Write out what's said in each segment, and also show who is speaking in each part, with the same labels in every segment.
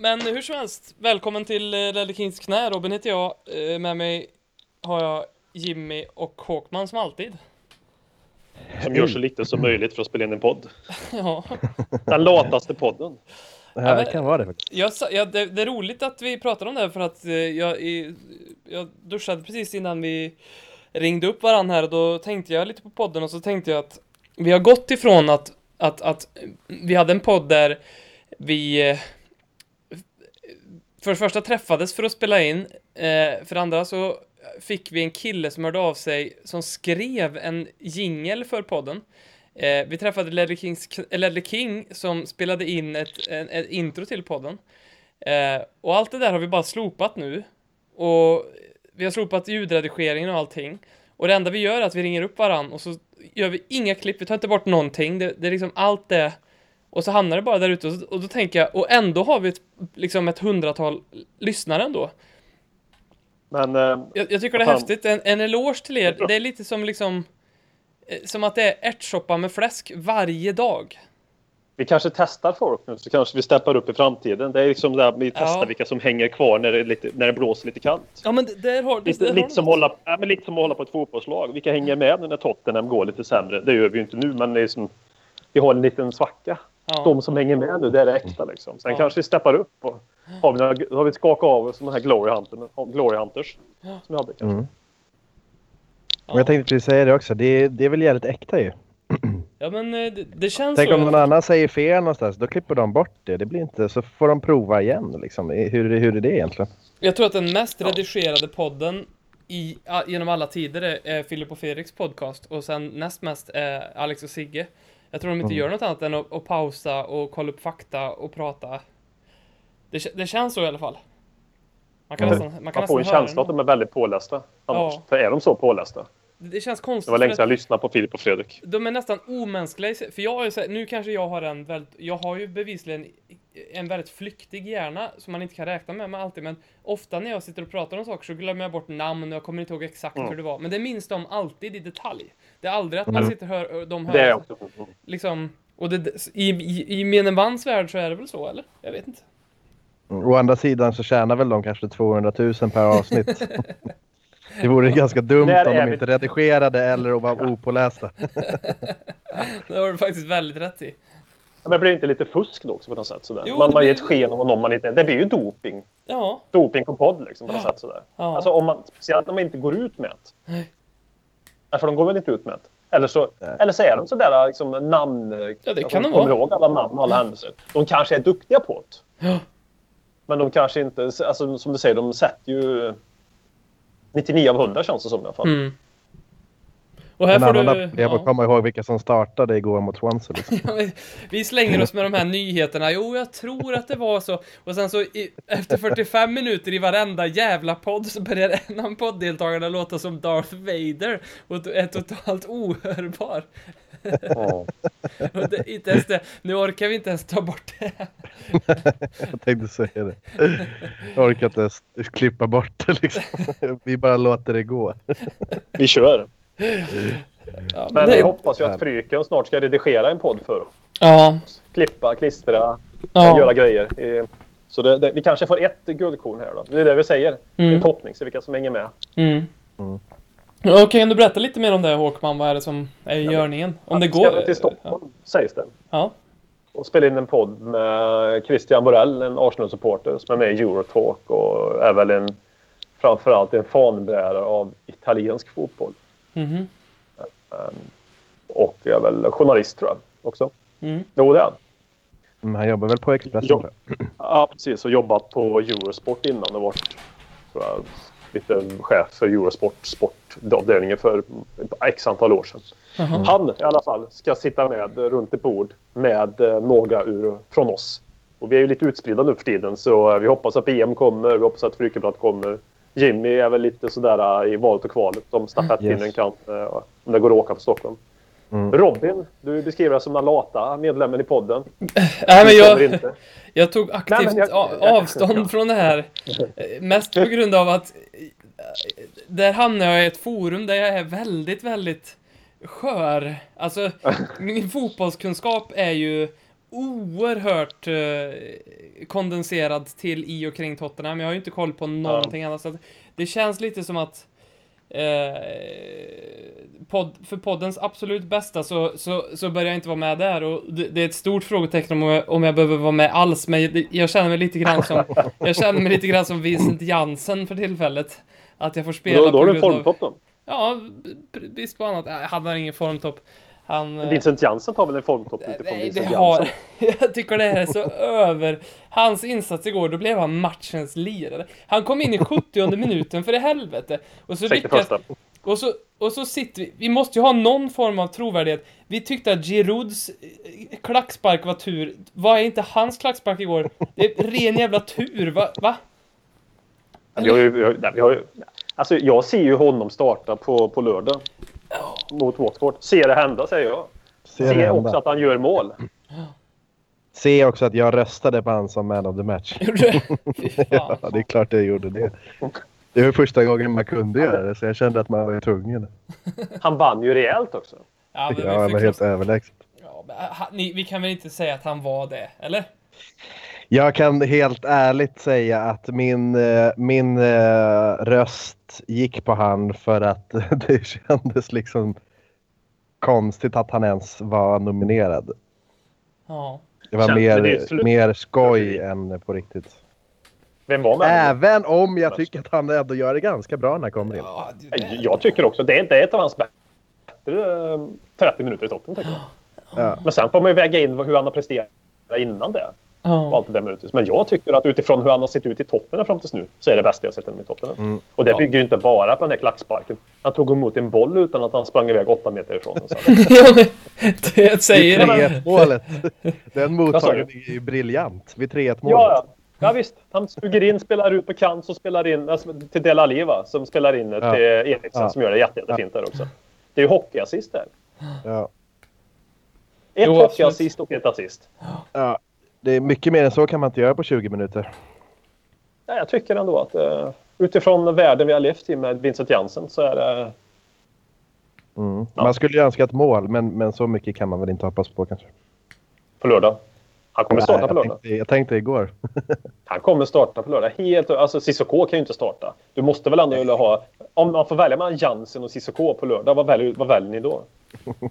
Speaker 1: men hur som helst, välkommen till eh, Ledley Kings knä. Robin heter jag. Eh, Med mig har jag Jimmy och Håkman som alltid.
Speaker 2: Som gör så lite som möjligt för att spela in en podd.
Speaker 1: Ja,
Speaker 2: Den lataste podden.
Speaker 3: Ja,
Speaker 1: men-
Speaker 3: det kan vara det faktiskt.
Speaker 1: jag, ja det, det är roligt att vi pratar om det här för att eh, jag, jag duschade precis innan vi ringde upp varandra här och då tänkte jag lite på podden och så tänkte jag att vi har gått ifrån att, att, att vi hade en podd där vi eh, för det första träffades för att spela in, eh, för det andra så fick vi en kille som hörde av sig som skrev en jingel för podden. Eh, vi träffade Ledley, Kings, eh, Ledley King som spelade in ett, en, ett intro till podden. Eh, och allt det där har vi bara slopat nu. Och vi har slopat ljudredigeringen och allting. Och det enda vi gör är att vi ringer upp varann och så gör vi inga klipp, vi tar inte bort någonting. Det, det är liksom allt det. Och så hamnar det bara där ute och, och då tänker jag, och ändå har vi ett, liksom ett hundratal lyssnare ändå.
Speaker 2: Men eh,
Speaker 1: Jag, jag tycker det är
Speaker 2: Fan.
Speaker 1: häftigt. En, en eloge till er. Det är lite som liksom eh, som att det är ärtsoppa med fläsk varje dag.
Speaker 2: vi kanske testar folk nu så kanske vi steppar upp i framtiden. Det är liksom där vi testar
Speaker 1: Ja.
Speaker 2: vilka som hänger kvar när det, lite, när det blåser lite kallt.
Speaker 1: Ja men det- där har
Speaker 2: Lite,
Speaker 1: där har
Speaker 2: lite,
Speaker 1: du
Speaker 2: som
Speaker 1: något.
Speaker 2: hålla, ja, men lite som att hålla på ett fotbollslag. Vilka hänger med nu när Tottenham går lite sämre? Det gör vi ju inte nu, men det är som, vi har en liten svacka.
Speaker 1: Ja.
Speaker 2: De som hänger med nu, det är det äkta liksom. Sen
Speaker 1: Ja.
Speaker 2: kanske vi steppar upp och har vi, några, har vi skakat av oss de här Glory, Hunter, Glory Hunters. Som vi hade kanske.
Speaker 3: Mm. Men jag tänkte precis säga det också. Det är, det är väl jävligt äkta ju.
Speaker 1: Ja men eh, det, det känns
Speaker 3: Tänk
Speaker 1: så.
Speaker 3: om någon annan säger fel någonstans. Då klipper de bort det. Det blir inte... Så får de prova igen liksom. Hur, hur är det egentligen?
Speaker 1: Jag tror att den mest redigerade podden i, genom alla tider är, är Filip och Fredriks podcast och sen näst mest är Alex och Sigge. Jag tror de inte
Speaker 3: Mm.
Speaker 1: gör något annat än att, att pausa och kolla upp fakta och prata. Det, det känns så i alla fall. Man kan
Speaker 2: Mm.
Speaker 1: nästan, man kan
Speaker 2: Man får en känsla att de är väldigt pålästa. Annars.
Speaker 1: Ja.
Speaker 2: För är de så pålästa?
Speaker 1: Det känns konstigt.
Speaker 2: Det var länge sedan jag lyssnade på Filip och Fredrik.
Speaker 1: de är nästan omänskliga, för jag har så här, nu kanske jag har en väldigt, jag har ju bevisligen en väldigt flyktig hjärna som man inte kan räkna med, med alltid, men ofta när jag sitter och pratar om saker så glömmer jag bort namn och jag kommer inte ihåg exakt
Speaker 2: Mm.
Speaker 1: hur det var, men det minns de alltid i detalj. Det är aldrig att man
Speaker 3: Mm.
Speaker 1: sitter och hör, de hör,
Speaker 2: Det är också.
Speaker 1: liksom, och det, i, i, i gemene mans värld så är det väl så, eller? Jag vet inte.
Speaker 3: Mm. Å andra sidan så tjänar väl de kanske 200 000 per avsnitt. det vore ganska dumt om de
Speaker 2: vi.
Speaker 3: inte redigerade eller var opålästa.
Speaker 1: Det har du faktiskt väldigt rätt i.
Speaker 2: Ja, Men blir det inte lite fusk då också på något sätt? Sådär?
Speaker 1: Jo,
Speaker 2: man ger
Speaker 1: blir-
Speaker 2: ett sken av någon man inte Det blir ju doping.
Speaker 1: Ja,
Speaker 2: Doping på podd liksom på något sätt sådär.
Speaker 1: ja.
Speaker 2: Alltså om man, speciellt om man inte går ut med det. För de går väl inte ut med det. Eller så,
Speaker 3: Nej.
Speaker 2: eller så är de sådär liksom namn...
Speaker 1: Ja, det kan de
Speaker 2: kommer
Speaker 1: vara.
Speaker 2: ihåg alla namn och alla händelser. De kanske är duktiga på det.
Speaker 1: Ja.
Speaker 2: Men de kanske inte... Alltså som du säger, de sätter ju... 99 av 100 känns det som i alla fall.
Speaker 1: Mm. Och här
Speaker 3: En
Speaker 1: får
Speaker 3: annan
Speaker 1: du...
Speaker 3: Jag får komma ihåg vilka som startade igår mot Swansea. Liksom.
Speaker 1: Ja, vi- slänger oss med de här nyheterna. Jo, jag tror att det var så. Och sen så i, efter 45 minuter i varenda jävla podd så börjar en av podddeltagarna låta som Darth Vader och är totalt ohörbar.
Speaker 2: Ja.
Speaker 1: Det, inte ens det. Nu orkar vi inte ens ta bort det.
Speaker 3: Jag tänkte säga det. Jag orkar inte ens klippa bort det liksom. Vi bara låter det gå.
Speaker 2: Vi kör.
Speaker 1: Ja,
Speaker 2: Men
Speaker 1: det-
Speaker 2: vi hoppas ju att Fryken snart ska redigera en podd för oss.
Speaker 1: Ja,
Speaker 2: Klippa, klistra,
Speaker 1: ja.
Speaker 2: göra grejer. Så det, det, vi kanske får ett guldkorn här då. Det är det vi säger.
Speaker 1: Mm.
Speaker 2: En toppning, så vilka som hänger med.
Speaker 1: Mm.
Speaker 3: Mm.
Speaker 1: Ja, Kan du berätta lite mer om det Håkman? Vad är det som är i görningen? Om det
Speaker 2: Vi ska
Speaker 1: går?
Speaker 2: till Stockholm, sägs det.
Speaker 1: Ja.
Speaker 2: Och spela in en podd med Christian Borell, en Arsenal-supporter som är med i Eurotalk och är väl en framförallt en fanbärare av italiensk fotboll.
Speaker 1: Mhm.
Speaker 2: Och är väl journalist tror jag också.
Speaker 1: Mm.
Speaker 2: Jo, det är han.
Speaker 3: Mm, Han jobbar väl på Expressen jag.
Speaker 2: Ja, precis. Och jobbat på Eurosport innan. Och varit tror jag, lite chef för Eurosport sportavdelningen för x antal år sedan.
Speaker 1: Jaha.
Speaker 2: Han i alla fall ska sitta med runt ett bord med eh, några ur, från oss. Och vi är ju lite utspridda nu för tiden så vi hoppas att PM kommer, vi hoppas att Frykeblad kommer. Jimmy är väl lite sådär eh, i valet och kvalet om stafettpinnen
Speaker 3: Yes.
Speaker 2: kan, eh, om det går att åka på Stockholm.
Speaker 3: Mm.
Speaker 2: Robin, du beskriver dig som den lata medlemmen i podden.
Speaker 1: Nej, men
Speaker 2: Du
Speaker 1: jag... Jag tog aktivt
Speaker 2: Nej, men jag-
Speaker 1: avstånd från det här. Mest på grund av att där hamnar jag i ett forum där jag är väldigt, väldigt skör. Alltså, min fotbollskunskap är ju oerhört eh, kondenserad till i och kring Tottenham. Jag har ju inte koll på någonting annat. Så det känns lite som att eh, podd, för poddens absolut bästa så, så, så börjar jag inte vara med där och det, det är ett stort frågetecken om jag, om jag behöver vara med alls. Men det, jag känner mig lite grann som jag känner mig lite grann som Vincent Jansen för tillfället. Att jag får spela
Speaker 2: Då, då har du en
Speaker 1: på grund av-
Speaker 2: formtopp då.
Speaker 1: Ja, brist på annat. Han har ingen formtopp. Han...
Speaker 2: Vincent Jansen tar väl en formtopp utifrån
Speaker 1: Nej,
Speaker 2: Vincent. Jansen.
Speaker 1: Jag tycker det här är så över. Hans insats igår, då blev han matchens lirare. Han kom in i 70 minuten, för i helvete. Och så
Speaker 2: 61.
Speaker 1: lyckas... Och så, och så sitter vi... Vi måste ju ha någon form av trovärdighet. Vi tyckte att Girouds eh, klackspark var tur. Vad är inte hans klackspark igår? Det är ren jävla tur, va? va?
Speaker 2: Vi har ju, vi har, vi har alltså jag ser ju honom starta på, på lördag. Mot Watford. Ser det hända säger jag.
Speaker 3: Ser
Speaker 2: Ser,
Speaker 3: det hända.
Speaker 2: också att han gör mål.
Speaker 3: Se också att jag röstade på han som man of the match.
Speaker 1: Gjorde du?
Speaker 3: Ja, det är klart jag gjorde det. Det var första gången man kunde göra det, så jag kände att man var tvungen.
Speaker 2: Han vann ju rejält också.
Speaker 1: Ja, men
Speaker 3: Ja,
Speaker 1: fick
Speaker 3: helt överlägsen.
Speaker 1: ja, men, ha, ni, vi kan väl inte säga att han var det, eller?
Speaker 3: Jag kan helt ärligt säga att min, eh, min eh, röst gick på han för att det kändes liksom konstigt att han ens var nominerad.
Speaker 1: Ja.
Speaker 3: Det var
Speaker 2: Känns- men det är
Speaker 3: mer, mer skoj än på riktigt.
Speaker 2: Vem var med?
Speaker 3: Även om jag tycker att han ändå gör det ganska bra när han kommer in.
Speaker 1: ja det.
Speaker 2: Jag tycker också det är inte ett av hans bättre eh, 30 minuter i toppen. Tycker jag.
Speaker 3: Ja.
Speaker 2: Men sen får man ju väga in hur han har presterat innan det.
Speaker 1: Ja.
Speaker 2: allt det där minuter. Men jag tycker att utifrån hur han har sett ut i toppen fram tills nu så är det bästa jag sett honom i toppen.
Speaker 3: Mm.
Speaker 2: Och det
Speaker 1: Ja.
Speaker 2: bygger ju inte bara på den här klacksparken. Han tog emot en boll utan att han sprang iväg åtta meter ifrån. den.
Speaker 1: Det säger det.
Speaker 3: 3-1 målet. Den mottagningen är ju briljant. Vid 3-1 målet.
Speaker 2: Ja, ja. ja visst. Han suger in, spelar ut på kant och spelar in alltså, till Del Alli, va? Som spelar in
Speaker 3: Ja.
Speaker 2: till Eriksen
Speaker 3: Ja.
Speaker 2: som gör det jätte, jättefint där också. Det är ju hockeyassist där.
Speaker 3: Ja.
Speaker 2: Ett hockeyassist och ett assist.
Speaker 3: Ja. Det är mycket mer än så kan man inte göra på 20 minuter.
Speaker 2: Ja, jag tycker ändå att uh, utifrån världen vi har levt i med Vincent Jansen så är det...
Speaker 3: Mm.
Speaker 2: Ja.
Speaker 3: Man skulle ju önska ett mål, men, men så mycket kan man väl inte hoppas på kanske.
Speaker 2: på lördag. Han kommer starta
Speaker 3: Nej,
Speaker 2: på
Speaker 3: jag,
Speaker 2: lördag.
Speaker 3: tänkte, jag tänkte igår.
Speaker 2: Han kommer starta på lördag. Helt, alltså Cissoko kan ju inte starta. Du måste väl ändå vilja ha... Om man får välja mellan Jansen och Cissoko på lördag, vad väljer, vad väljer ni då?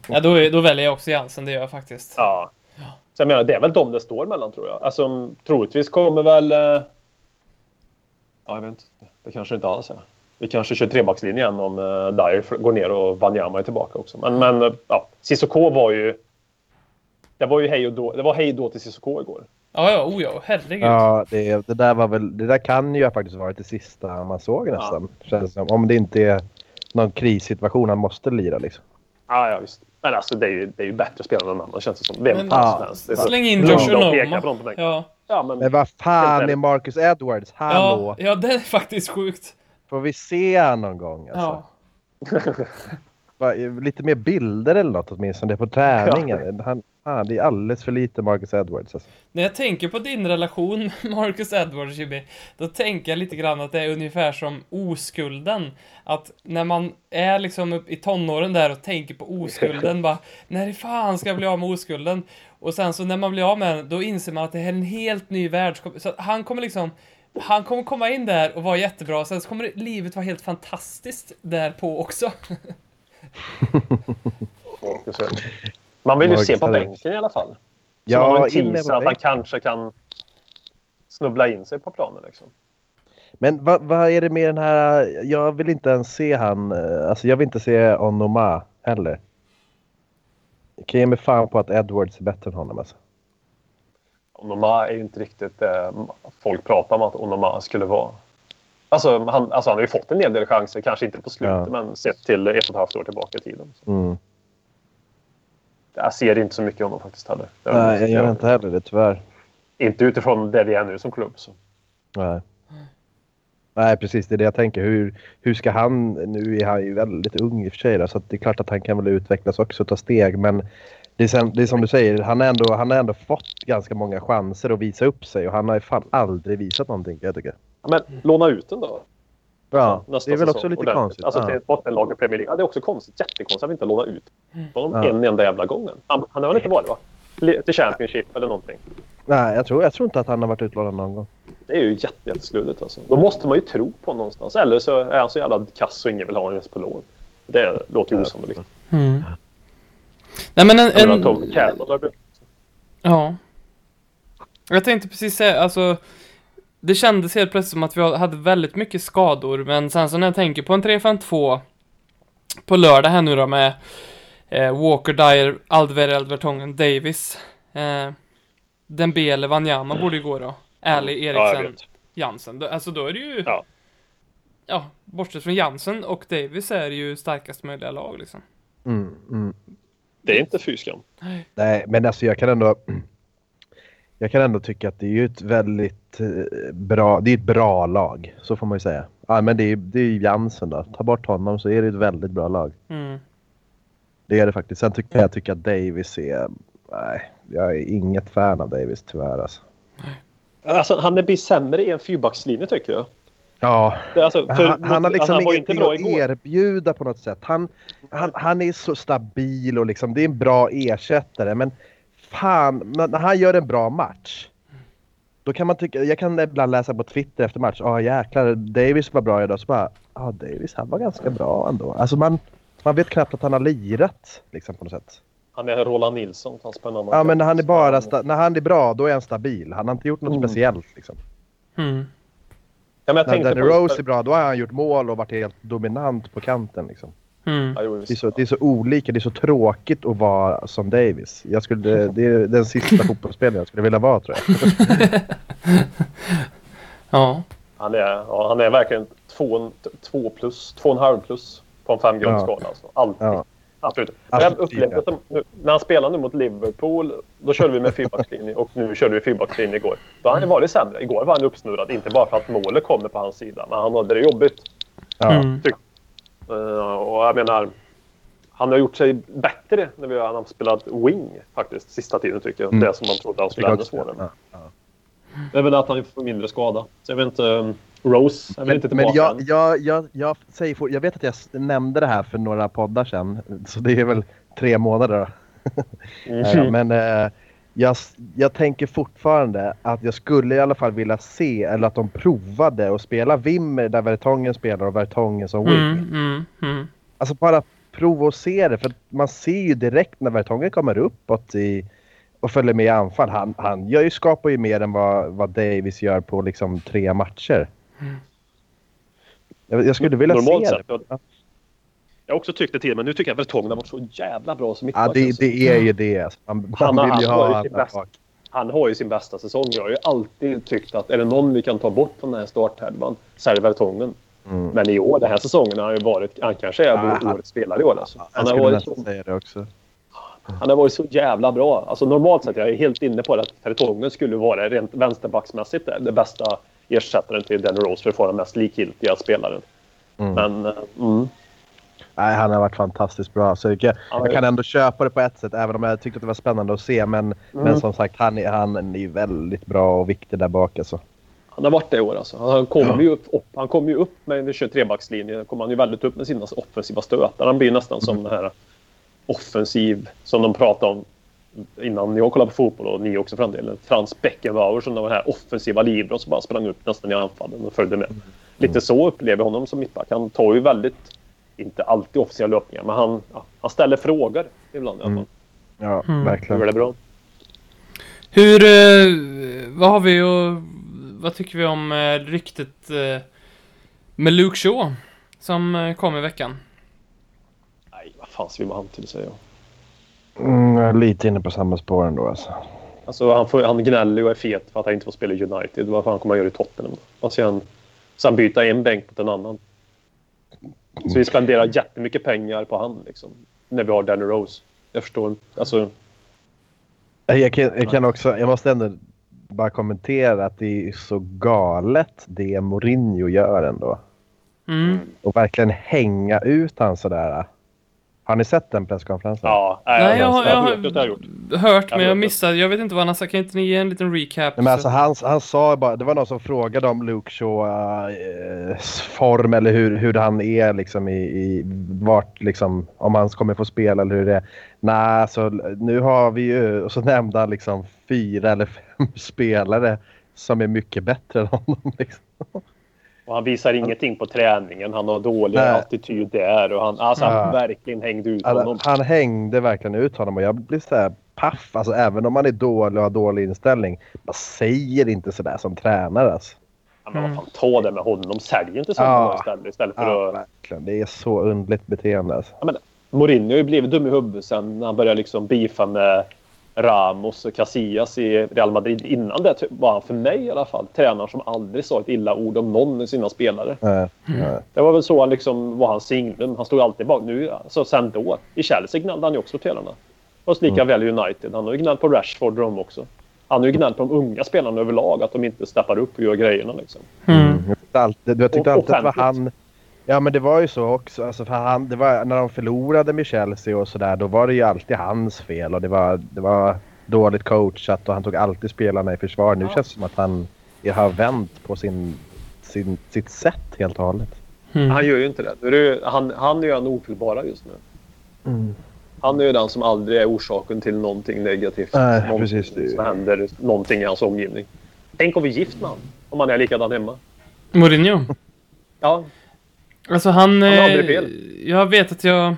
Speaker 1: Ja, då, då väljer jag också Jansen, det gör jag faktiskt.
Speaker 2: Ja. Så jag menar, det är väl de det står mellan tror jag. Alltså troligtvis kommer väl... Eh... Ja, jag vet inte. Det kanske inte alls är. Vi kanske kör trebackslinje igen om eh, Dyer går ner och Wanyama är tillbaka också. Men, men eh, ja, Cissoko var ju... Det var ju hej och då. Det var hej då till Cissoko igår.
Speaker 1: Ja, ja, oh ja, herregud.
Speaker 3: Ja, det, det där var väl, det där kan ju faktiskt varit det sista man såg nästan. Känns det som. Om det inte är någon krissituation han måste lira liksom.
Speaker 2: Ja, ja visst. Men alltså det är ju, det är ju bättre att spela än någon annan känns det som. Vem
Speaker 1: Men-
Speaker 2: fan
Speaker 3: Ja.
Speaker 2: som helst. Det är så-
Speaker 1: Släng in
Speaker 3: Ja.
Speaker 1: Josh Onoma. Ja.
Speaker 2: Ja, men...
Speaker 3: Men vad fan är Marcus Edwards? Hallå!
Speaker 1: Ja, ja, det är faktiskt sjukt.
Speaker 3: Får vi se han någon gång? Alltså?
Speaker 1: Ja.
Speaker 3: Lite mer bilder eller något åtminstone på träningen. Han, han, det är alldeles för lite Marcus Edwards. Alltså.
Speaker 1: När jag tänker på din relation med Marcus Edwards, Jimmy, då tänker jag lite grann att det är ungefär som oskulden. Att när man är liksom upp i tonåren där och tänker på oskulden, bara när fan ska jag bli av med oskulden? Och sen så när man blir av med den, då inser man att det här är en helt ny värld. Så han kommer liksom, han kommer komma in där och vara jättebra, sen så kommer livet vara helt fantastiskt där på också.
Speaker 2: Man vill ju se på bänken i alla fall. Så man har
Speaker 3: Ja,
Speaker 2: en teaser att han kanske kan snubbla in sig på planen. Liksom.
Speaker 3: Men vad, vad är det med den här... Jag vill inte ens se han... eh, Alltså jag vill inte se Onoma heller. Jag kan ge mig fan på att Edwards är bättre än honom alltså.
Speaker 2: Onoma är ju inte riktigt det folk pratar om att Onoma skulle vara. Alltså han, alltså han har ju fått en hel del chanser, kanske inte på slutet,
Speaker 3: Ja.
Speaker 2: men sett till ett och ett halvt år tillbaka i tiden.
Speaker 3: Mm.
Speaker 2: Jag ser inte så mycket av honom faktiskt heller.
Speaker 3: Nej, jag gör inte heller det tyvärr.
Speaker 2: Inte utifrån där vi är nu som klubb. Så.
Speaker 3: Nej. Nej, precis. Det är det jag tänker. Hur, hur ska han... Nu är han ju väldigt ung i och för sig. Då, så det är klart att han kan väl utvecklas också och ta steg. Men det är, sen, det är som du säger. Han har, ändå, han ändå fått ganska många chanser att visa upp sig. Och han har ju fan aldrig visat någonting jag tycka.
Speaker 2: Men låna ut den då.
Speaker 3: Ja,
Speaker 2: nästa
Speaker 3: det är väl
Speaker 2: säsong
Speaker 3: också lite
Speaker 2: ordentligt.
Speaker 3: konstigt.
Speaker 2: Alltså
Speaker 3: ja.
Speaker 2: till ett bottenlag i Premier League. Ja, det är också konstigt. Jättekonstigt att vi inte lånar ut honom
Speaker 3: Ja.
Speaker 2: en enda jävla gången. Han, han har väl inte varit va? till Championship eller någonting.
Speaker 3: Nej, jag tror, jag tror inte att han har varit utlånad någon gång.
Speaker 2: Det är ju jätte, jättesludigt alltså. Då måste man ju tro på honom någonstans. Eller så är han så jävla kass så ingen vill ha honom ens på lån. Det låter ju osannolikt.
Speaker 1: Mm. Nej men en... En ja. Jag tänkte precis säga, alltså... Det kändes helt plötsligt som att vi hade väldigt mycket skador, men sen så när jag tänker på en 3-5-2 på lördag här nu då med eh, Walker, Dyer, Alderweireld, Vertongen, Davis, eh, Dembele, Wanyama borde ju gå då. Ali,
Speaker 2: Ja,
Speaker 1: Eriksen,
Speaker 2: vet.
Speaker 1: Jansen. Alltså då är det ju...
Speaker 2: Ja.
Speaker 1: Ja, bortsett från Jansen och Davis är det ju starkast möjliga lag liksom.
Speaker 3: Mm, mm.
Speaker 2: Det är inte fy skam.
Speaker 3: Nej, men alltså jag kan ändå... Jag kan ändå tycka att det är ju ett väldigt eh, bra... Det är ett bra lag. Så får man ju säga. Ja, men det är, det är ju Jansen då. Ta bort honom så är det ett väldigt bra lag.
Speaker 1: Mm.
Speaker 3: Det är det faktiskt. Sen tycker jag tycker att Davis är... Nej, jag är inget fan av Davis tyvärr alltså.
Speaker 2: Alltså, han blir sämre i en fyrbackslinje tycker jag.
Speaker 3: Ja,
Speaker 2: är Alltså, för,
Speaker 3: han, han har liksom
Speaker 2: inte
Speaker 3: ingenting
Speaker 2: bra
Speaker 3: att
Speaker 2: igår.
Speaker 3: erbjuda på något sätt. Han, han, han är så stabil och liksom, det är en bra ersättare. Men fan, när han gör en bra match. Då kan man tycka, jag kan ibland läsa på Twitter efter match. Ja ah, jäklar, Davis var bra idag. Så bara, ja ah, Davis han var ganska bra ändå. Alltså man, man vet knappt att han har lirat liksom på något sätt.
Speaker 2: Han är Roland Nilsson en annan
Speaker 3: Ja men när han är bara, sta, när han är bra då är han stabil. Han har inte gjort något
Speaker 2: Mm.
Speaker 3: speciellt liksom.
Speaker 1: Mm.
Speaker 2: Ja, men jag
Speaker 3: När Danny Rose är bra då har han gjort mål och varit helt dominant på kanten liksom.
Speaker 1: Mm.
Speaker 2: Ja,
Speaker 3: Det är, så, det är så olika, det är så tråkigt att vara som Davis. Jag skulle, det är den sista fotbollsspelaren jag skulle vilja vara tror jag.
Speaker 1: Ja.
Speaker 2: Han, är, ja, han är verkligen två, två plus, två och en halv plus på en femgradsskala. Alltså. Alltid.
Speaker 3: Ja.
Speaker 2: Absolut.
Speaker 3: Alltid,
Speaker 2: jag upplevde att nu, när han spelade nu mot Liverpool, då körde vi med fyrbackslinje och nu körde vi fyrbackslinje igår. Då har han varit sämre. Igår var han uppsnurrad, inte bara för att målet kommer på hans sida, men han hade det jobbigt.
Speaker 3: Ja.
Speaker 1: Mm.
Speaker 2: Eh, och jag menar, han har gjort sig bättre när vi har, spelat wing faktiskt, sista tiden tycker jag.
Speaker 3: Mm.
Speaker 2: Det som man trodde han skulle ha ännu svårare med.
Speaker 3: Ja, ja.
Speaker 2: Det är väl att han får mindre skada. Så jag vet inte, um, Rose, jag vet inte
Speaker 3: Men
Speaker 2: tillbaka
Speaker 3: jag,
Speaker 2: än.
Speaker 3: jag, jag, jag, säger for, jag vet att jag nämnde det här för några poddar sedan. Så det är väl tre månader då.
Speaker 2: Mm.
Speaker 3: Ja, men eh, jag, jag tänker fortfarande att jag skulle i alla fall vilja se, eller att de provade att spela Wimmer där Vertongen spelar och Vertongen som wing.
Speaker 1: Mm, mm, mm.
Speaker 3: Alltså bara prova och se det. För man ser ju direkt när Vertongen kommer uppåt i, och följer med i anfall. Han, han gör ju, skapar ju mer än vad, vad Davis gör på liksom tre matcher. Jag, jag skulle vilja
Speaker 2: Normalt
Speaker 3: se
Speaker 2: sett,
Speaker 3: det.
Speaker 2: Ja. Jag också tyckt det tidigare, men nu tycker jag att Vertongen har varit så jävla bra som
Speaker 3: Ja,
Speaker 2: mittback.
Speaker 3: det,
Speaker 2: alltså.
Speaker 3: det är ju det. Man,
Speaker 2: Han
Speaker 3: man
Speaker 2: har-
Speaker 3: vill ju
Speaker 2: han
Speaker 3: ha
Speaker 2: bästa-. Han har ju sin bästa säsong. Jag har ju alltid tyckt att är det någon vi kan ta bort från den här starthärvan så är det Vertongen.
Speaker 3: Mm.
Speaker 2: Men i år, den här säsongen, har han ju varit... Han kanske är
Speaker 3: Ja,
Speaker 2: årets spelare i år. Alltså. Han, har varit så,
Speaker 3: säga det också.
Speaker 2: han har varit så jävla bra. Alltså normalt sett, jag är helt inne på det, att Vertongen skulle vara rent vänsterbacksmässigt det, det bästa ersättaren till Danny Rose för att få den mest likgiltiga spelaren.
Speaker 3: Mm.
Speaker 2: Men... eh, Mm.
Speaker 3: Nej, han har varit fantastiskt bra. Så jag,
Speaker 2: Ja,
Speaker 3: jag kan ändå köpa det på ett sätt, även om jag tyckte att det var spännande att se. Men,
Speaker 2: Mm.
Speaker 3: men som sagt, han är, han är väldigt bra och viktig där bak. Alltså.
Speaker 2: Han har varit det i år alltså. Han kommer ju upp, upp, han kommer ju upp med en 23-backslinje. kommer han ju väldigt upp med sina offensiva stötar. Han blir nästan som den här offensiv som de pratade om innan jag kollade på fotboll och ni också för den delen. Frans Beckenbauer som den här offensiva libron som bara sprang upp nästan i anfallen och följde med. Lite så upplever jag honom som mittback. Han tar ju väldigt, inte alltid officiella löpningar, men han, ja, han ställer frågor ibland i alla fall.
Speaker 3: Ja,
Speaker 1: Mm.
Speaker 2: Hur
Speaker 3: verkligen.
Speaker 2: är det bra?
Speaker 1: Hur, eh, vad har vi och vad tycker vi om eh, ryktet eh, med Luke Shaw som eh, kom i veckan?
Speaker 2: Nej, vad fan ska vi vara han till säger jag.
Speaker 3: Mm, jag är lite inne på samma spår ändå. Alltså.
Speaker 2: Alltså han, får, han gnäller och är fet för att han inte får spela i United. Vad fan kommer han göra i Tottenham? Och sen, sen byta en bänk mot en annan. Så vi spenderar jättemycket pengar på han liksom. När vi har Danny Rose. Jag förstår inte. Alltså,
Speaker 3: Jag kan, jag kan också, jag måste ändå bara kommentera att det är så galet det Mourinho gör ändå.
Speaker 1: Mm.
Speaker 3: Och verkligen hänga ut han sådär. Har ni sett den presskonferensen?
Speaker 2: Ja,
Speaker 1: Nej, jag har, jag
Speaker 2: att jag har gjort.
Speaker 1: har hört, men jag missade. Jag vet inte vad han har sagt. Kan inte ni ge en liten recap?
Speaker 3: Nej, men alltså,
Speaker 1: så-
Speaker 3: han, han sa bara, det var någon som frågade om Luke Shaws eh, form eller hur, hur han är liksom i, i vart liksom, om han kommer få spela eller hur det är. Nej, så nu har vi ju, och så nämnde han liksom fyra eller fem spelare som är mycket bättre än honom. Liksom.
Speaker 2: Och han visar ingenting på träningen. Han har dålig
Speaker 3: Nej.
Speaker 2: attityd där. Och han, alltså,
Speaker 3: Ja.
Speaker 2: han verkligen hängde ut
Speaker 3: Alltså,
Speaker 2: honom.
Speaker 3: han hängde verkligen ut honom och jag blir så här paff. Alltså, även om man är dålig och har dålig inställning. Man säger inte sådär som tränare. Alltså.
Speaker 2: Ja, men vad fan, ta det med honom. Sälj inte sådana
Speaker 3: Ja.
Speaker 2: istället. Istället för
Speaker 3: Ja,
Speaker 2: att...
Speaker 3: verkligen. Det är så underligt beteende. Alltså.
Speaker 2: Jag menar, Mourinho har ju blivit dum i huvudet sen han började liksom beefa med Ramos och Casillas i Real Madrid. Innan det var han för mig i alla fall tränaren som aldrig sa ett illa ord om någon av sina spelare.
Speaker 3: Nej.
Speaker 2: Det var väl så han liksom var hans signum. Han stod alltid bak. Nu, alltså sen då. I Chelsea gnällde han ju också på spelarna. Och lika väl i United. Han har ju gnällt på Rashford och dem också. Han har ju gnällt på de unga spelarna överlag. Att de inte steppar upp och gör grejerna liksom.
Speaker 1: Mm.
Speaker 3: Jag tyckte alltid, jag tyckte alltid att det var han... Ja men det var ju så också. Alltså för han, det var, när de förlorade med Chelsea och sådär då var det ju alltid hans fel. Och det var, det var dåligt coachat och han tog alltid spelarna i försvar. Nu
Speaker 2: Ja.
Speaker 3: känns det som att han har vänt på sin, sin, sitt sätt helt och hållet.
Speaker 1: Mm.
Speaker 2: Han gör ju inte det. Han, han är ju den ofelbara just nu. Han är ju den som aldrig är orsaken till någonting negativt.
Speaker 3: Nej,
Speaker 2: någonting
Speaker 3: precis, det
Speaker 2: som händer någonting i hans omgivning. Tänk om vi är gift med honom. Om han är likadan hemma.
Speaker 1: Mourinho.
Speaker 2: Ja,
Speaker 1: Alltså han...
Speaker 2: Han
Speaker 1: eh,
Speaker 2: aldrig fel.
Speaker 1: Jag vet att jag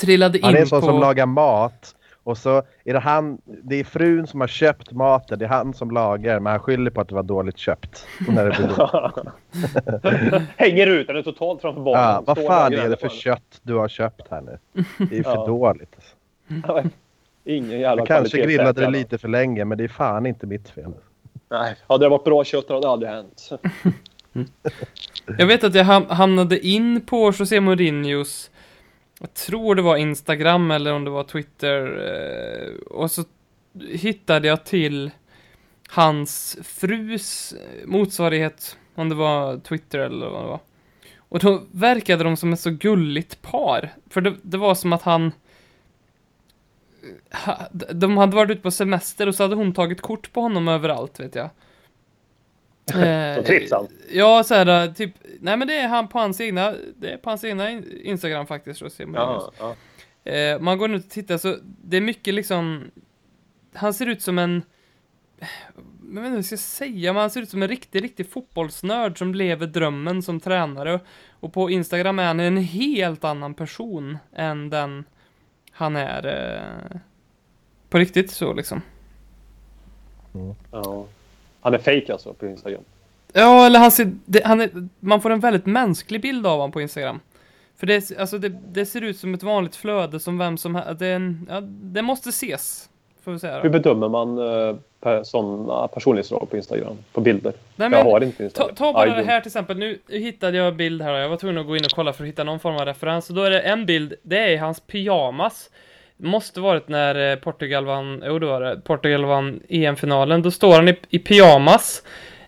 Speaker 1: trillade in
Speaker 3: Han är
Speaker 1: på...
Speaker 3: sån som lagar mat. Och så är det han, det är frun som har köpt maten, det är han som lagar men han skyller på att det var dåligt köpt. När det blir dåligt.
Speaker 2: Hänger ut den totalt framför barnen.
Speaker 3: Ja, vad fan är det för
Speaker 2: på
Speaker 3: kött du har köpt här nu? Det är för
Speaker 2: Ja.
Speaker 3: dåligt. Alltså.
Speaker 2: Ingen jävla
Speaker 3: Jag kanske grillade det lite för länge men det är fan inte mitt fel.
Speaker 2: Nej, hade det varit bra kött hade det aldrig hänt.
Speaker 1: Jag vet att jag hamnade in på José Mourinhos, jag tror det var Instagram eller om det var Twitter, eh, och så hittade jag till hans frus motsvarighet, om det var Twitter eller vad det var. Och då verkade de som ett så gulligt par, för det, det var som att han eh, de hade varit ute på semester och så hade hon tagit kort på honom överallt, vet jag. Eh,
Speaker 2: Så trivs han.
Speaker 1: Ja, så här, typ, nej men det är han på hans egna, det är på hans egna in- Instagram faktiskt, så ser man.
Speaker 2: Ja, ja.
Speaker 1: Eh, man går ut och tittar så det är mycket liksom Han ser ut som en Jag vet inte vad jag ska säga, men han ser ut som en riktig, riktig fotbollsnörd som lever drömmen som tränare Och på Instagram är han en helt annan person än den han är eh, På riktigt så liksom
Speaker 2: ja. Han är fake alltså på Instagram.
Speaker 1: Ja, eller han ser, det, han är, man får en väldigt mänsklig bild av honom på Instagram. För det, alltså det, det ser ut som ett vanligt flöde som vem som helst. Det, en- ja, det måste ses. Får vi säga
Speaker 2: Hur bedömer man uh, per, sådana personlighetsdrag på Instagram? På bilder?
Speaker 1: Nej,
Speaker 2: jag
Speaker 1: men,
Speaker 2: har inte
Speaker 1: ta,
Speaker 2: Instagram.
Speaker 1: ta bara
Speaker 2: I
Speaker 1: det här till exempel. Nu hittade jag en bild här jag var tvungen att gå in och kolla för att hitta någon form av referens. Och då är det en bild, det är hans pyjamas. Måste varit när eh, Portugal vann, jo det var det, Portugal vann EM-finalen. Då står han i, i pyjamas.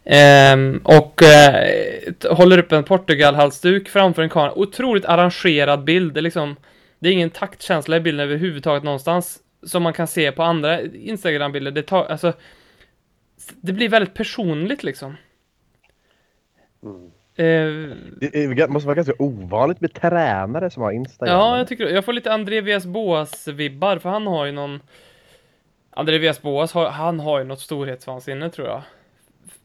Speaker 1: ehm, och eh, håller upp en Portugal-halsduk framför en kamera. Otroligt arrangerad bild. Det är liksom, det är ingen taktkänsla i bilden överhuvudtaget någonstans. Som man kan se på andra Instagram-bilder. Det tar, alltså, det blir väldigt personligt liksom.
Speaker 2: Mm.
Speaker 1: Eh,
Speaker 3: Det måste vara ganska ovanligt med tränare som har Instagram.
Speaker 1: ja, jag tycker Jag får lite André Vias Boas-vibbar, för han har ju någon... André Vias Boas, har, han har ju något storhetsvansinne tror jag.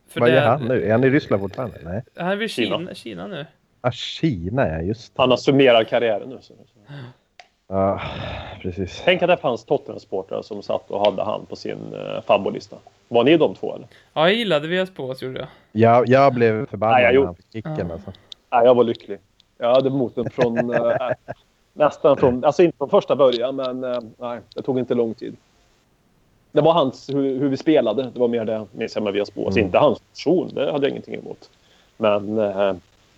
Speaker 1: För
Speaker 3: Vad
Speaker 1: det-
Speaker 3: gör han nu? Är han i Ryssland fortfarande? Nej.
Speaker 1: Han är
Speaker 2: Kina.
Speaker 1: Kina, Kina nu.
Speaker 3: Ah, Kina ja, just det.
Speaker 2: Han har summerat karriären nu. Så.
Speaker 3: Ja, precis.
Speaker 2: Tänk att det fanns Tottenham-supportrar som satt och hade han på sin uh, fabbolista. Var ni de två eller?
Speaker 1: Ja, jag gillade Vias Boas, gjorde jag.
Speaker 3: Jag, jag blev förbannad
Speaker 2: Nej, jag
Speaker 3: när
Speaker 2: gjorde-
Speaker 3: han fick kicken
Speaker 1: Ja.
Speaker 3: alltså.
Speaker 2: Nej, jag var lycklig. Jag hade moten från... eh, nästan från... Alltså inte från första början, men eh, nej, det tog inte lång tid. Det var hans, hur, hur vi spelade. Det var mer det, minns jag med Vias Boas.
Speaker 3: Mm.
Speaker 2: Inte hans person, det hade jag ingenting emot. Men eh,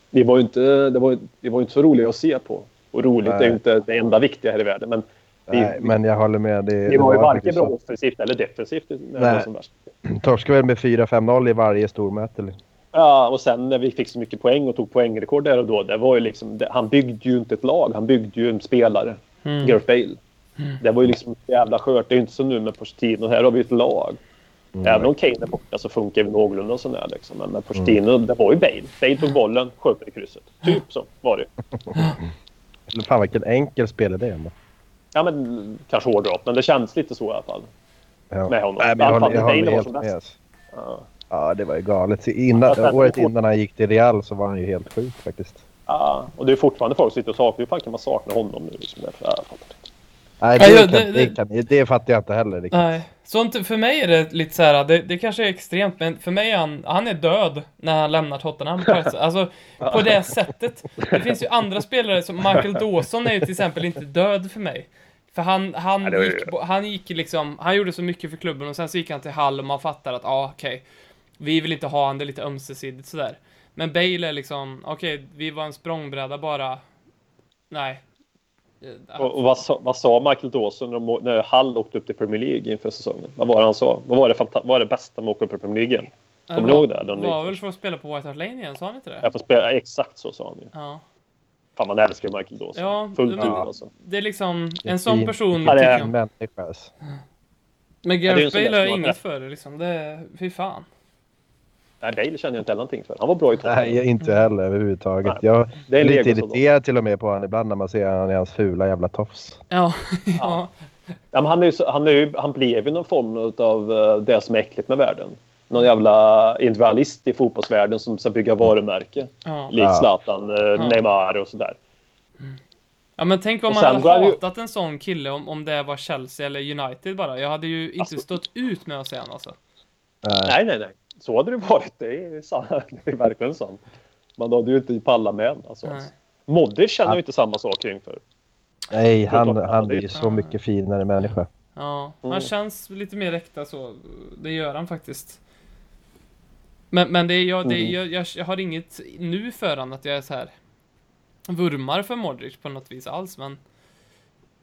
Speaker 2: vi var ju inte, det var, vi var ju inte så roliga att se på. Och roligt är
Speaker 3: Nej.
Speaker 2: ju inte det enda viktiga här i världen. Men vi,
Speaker 3: Nej, men jag håller med. Det,
Speaker 2: vi
Speaker 3: det
Speaker 2: var ju varken bra offensivt eller defensivt när det som värst.
Speaker 3: Torskade väl med 4-5-0 i varje stormöte. liksom.
Speaker 2: Ja, och sen när vi fick så mycket poäng och tog poängrekord där och då. Det var ju liksom, det, han byggde ju inte ett lag, han byggde ju en spelare.
Speaker 1: Mm.
Speaker 2: Gareth Bale. Det var ju liksom jävla skört. Det är ju inte som nu med Pochettino. Här har vi ett lag.
Speaker 3: Mm.
Speaker 2: Även om Kane är borta så funkar vi någorlunda sådär liksom. Men med Pochettino, det var ju Bale. Bale tog bollen, sköt i krysset. Typ så var det.
Speaker 3: Eller Fan vilken enkel är. ändå.
Speaker 2: Ja, men kanske hårdrock, men det känns lite så i alla fall.
Speaker 3: Ja.
Speaker 2: Med honom.
Speaker 3: Nej, men jag håller, jag håller helt med.
Speaker 2: Ja.
Speaker 3: Ja, det var ju galet. Innan,
Speaker 2: Ja,
Speaker 3: året
Speaker 2: det-
Speaker 3: innan han gick till Real så var han ju helt sjuk faktiskt.
Speaker 2: Ja, och det är fortfarande folk som sitter och saknar. Hur fan kan man sakna honom nu? Liksom? Jag fattar inte.
Speaker 3: Nej,
Speaker 1: Ja,
Speaker 3: det, kan,
Speaker 1: det-
Speaker 3: det,
Speaker 1: det-
Speaker 3: kan, det fattar jag inte heller riktigt.
Speaker 1: Nej. Sånt, för mig är det lite så här, det, det kanske är extremt, men för mig är han, han är död när han lämnar Tottenham. Alltså, på det sättet. Det finns ju andra spelare som Michael Dawson är ju till exempel inte död för mig. För han, han,
Speaker 2: Ja,
Speaker 1: gick, han gick liksom, han gjorde så mycket för klubben och sen så gick han till Hall och man fattar att, ja ah, okej, vi vill inte ha han, det är lite ömsesidigt sådär. Men Bale är liksom, okej, vi var en språngbräda bara, nej. Eh,
Speaker 2: Och, och vad, sa, vad sa Michael Dawson när, de, när Hull åkte upp till Premier League inför säsongen? Vad var det han sa? Vad var det, vad var det bästa med att åka upp till Premier League? Kommer du ihåg det? Den
Speaker 1: var väl för att spela på White Hart Lane igen, sa han inte det?
Speaker 2: Jag får spela, exakt så sa han ju.
Speaker 1: Ja.
Speaker 2: Fan man älskar Michael Dawson.
Speaker 1: Ja,
Speaker 2: Fullt ut alltså.
Speaker 1: Det är liksom, en sån person
Speaker 2: det är-
Speaker 1: tycker jag.
Speaker 3: Människa alltså.
Speaker 1: Men
Speaker 2: en
Speaker 1: Gareth Bale har inget för det liksom. Det, fy fan.
Speaker 2: Nej, Bale känner jag inte heller någonting för. Han var bra i Tottenham.
Speaker 3: Nej, inte heller överhuvudtaget.
Speaker 2: Nej,
Speaker 3: Jag
Speaker 2: det är
Speaker 3: lite irriterad till och med på honom ibland när man ser han i hans fula jävla tofs.
Speaker 1: Ja, ja.
Speaker 2: Ja, men han, är ju, så- han, är ju, han blev ju någon form av eh, det som är äckligt med världen. Någon jävla individualist i fotbollsvärlden som ska bygga varumärke.
Speaker 1: ja.
Speaker 2: Likt
Speaker 3: Ja.
Speaker 2: Zlatan, eh, Neymar och sådär.
Speaker 1: Ja men tänk om man hade
Speaker 2: han ju-
Speaker 1: hatat en sån kille om, om det var Chelsea eller United bara. Jag hade ju inte
Speaker 2: Alltså-
Speaker 1: stått ut med att se honom alltså.
Speaker 3: Nej,
Speaker 2: nej, nej. Så hade det varit. Det är, sant. det är verkligen sant. Man hade ju inte pallat med alltså.
Speaker 1: Nej.
Speaker 2: Modric känner ju inte samma sak kring för.
Speaker 3: Nej, han, han
Speaker 2: är-
Speaker 3: ju så mycket finare människa.
Speaker 1: Ja, han
Speaker 2: Mm.
Speaker 1: känns lite mer äkta så. Det gör han faktiskt. Men, men det är, jag, det är,
Speaker 2: Mm.
Speaker 1: jag, jag, jag har inget nu för han att jag är så här vurmar för Modric på något vis alls, men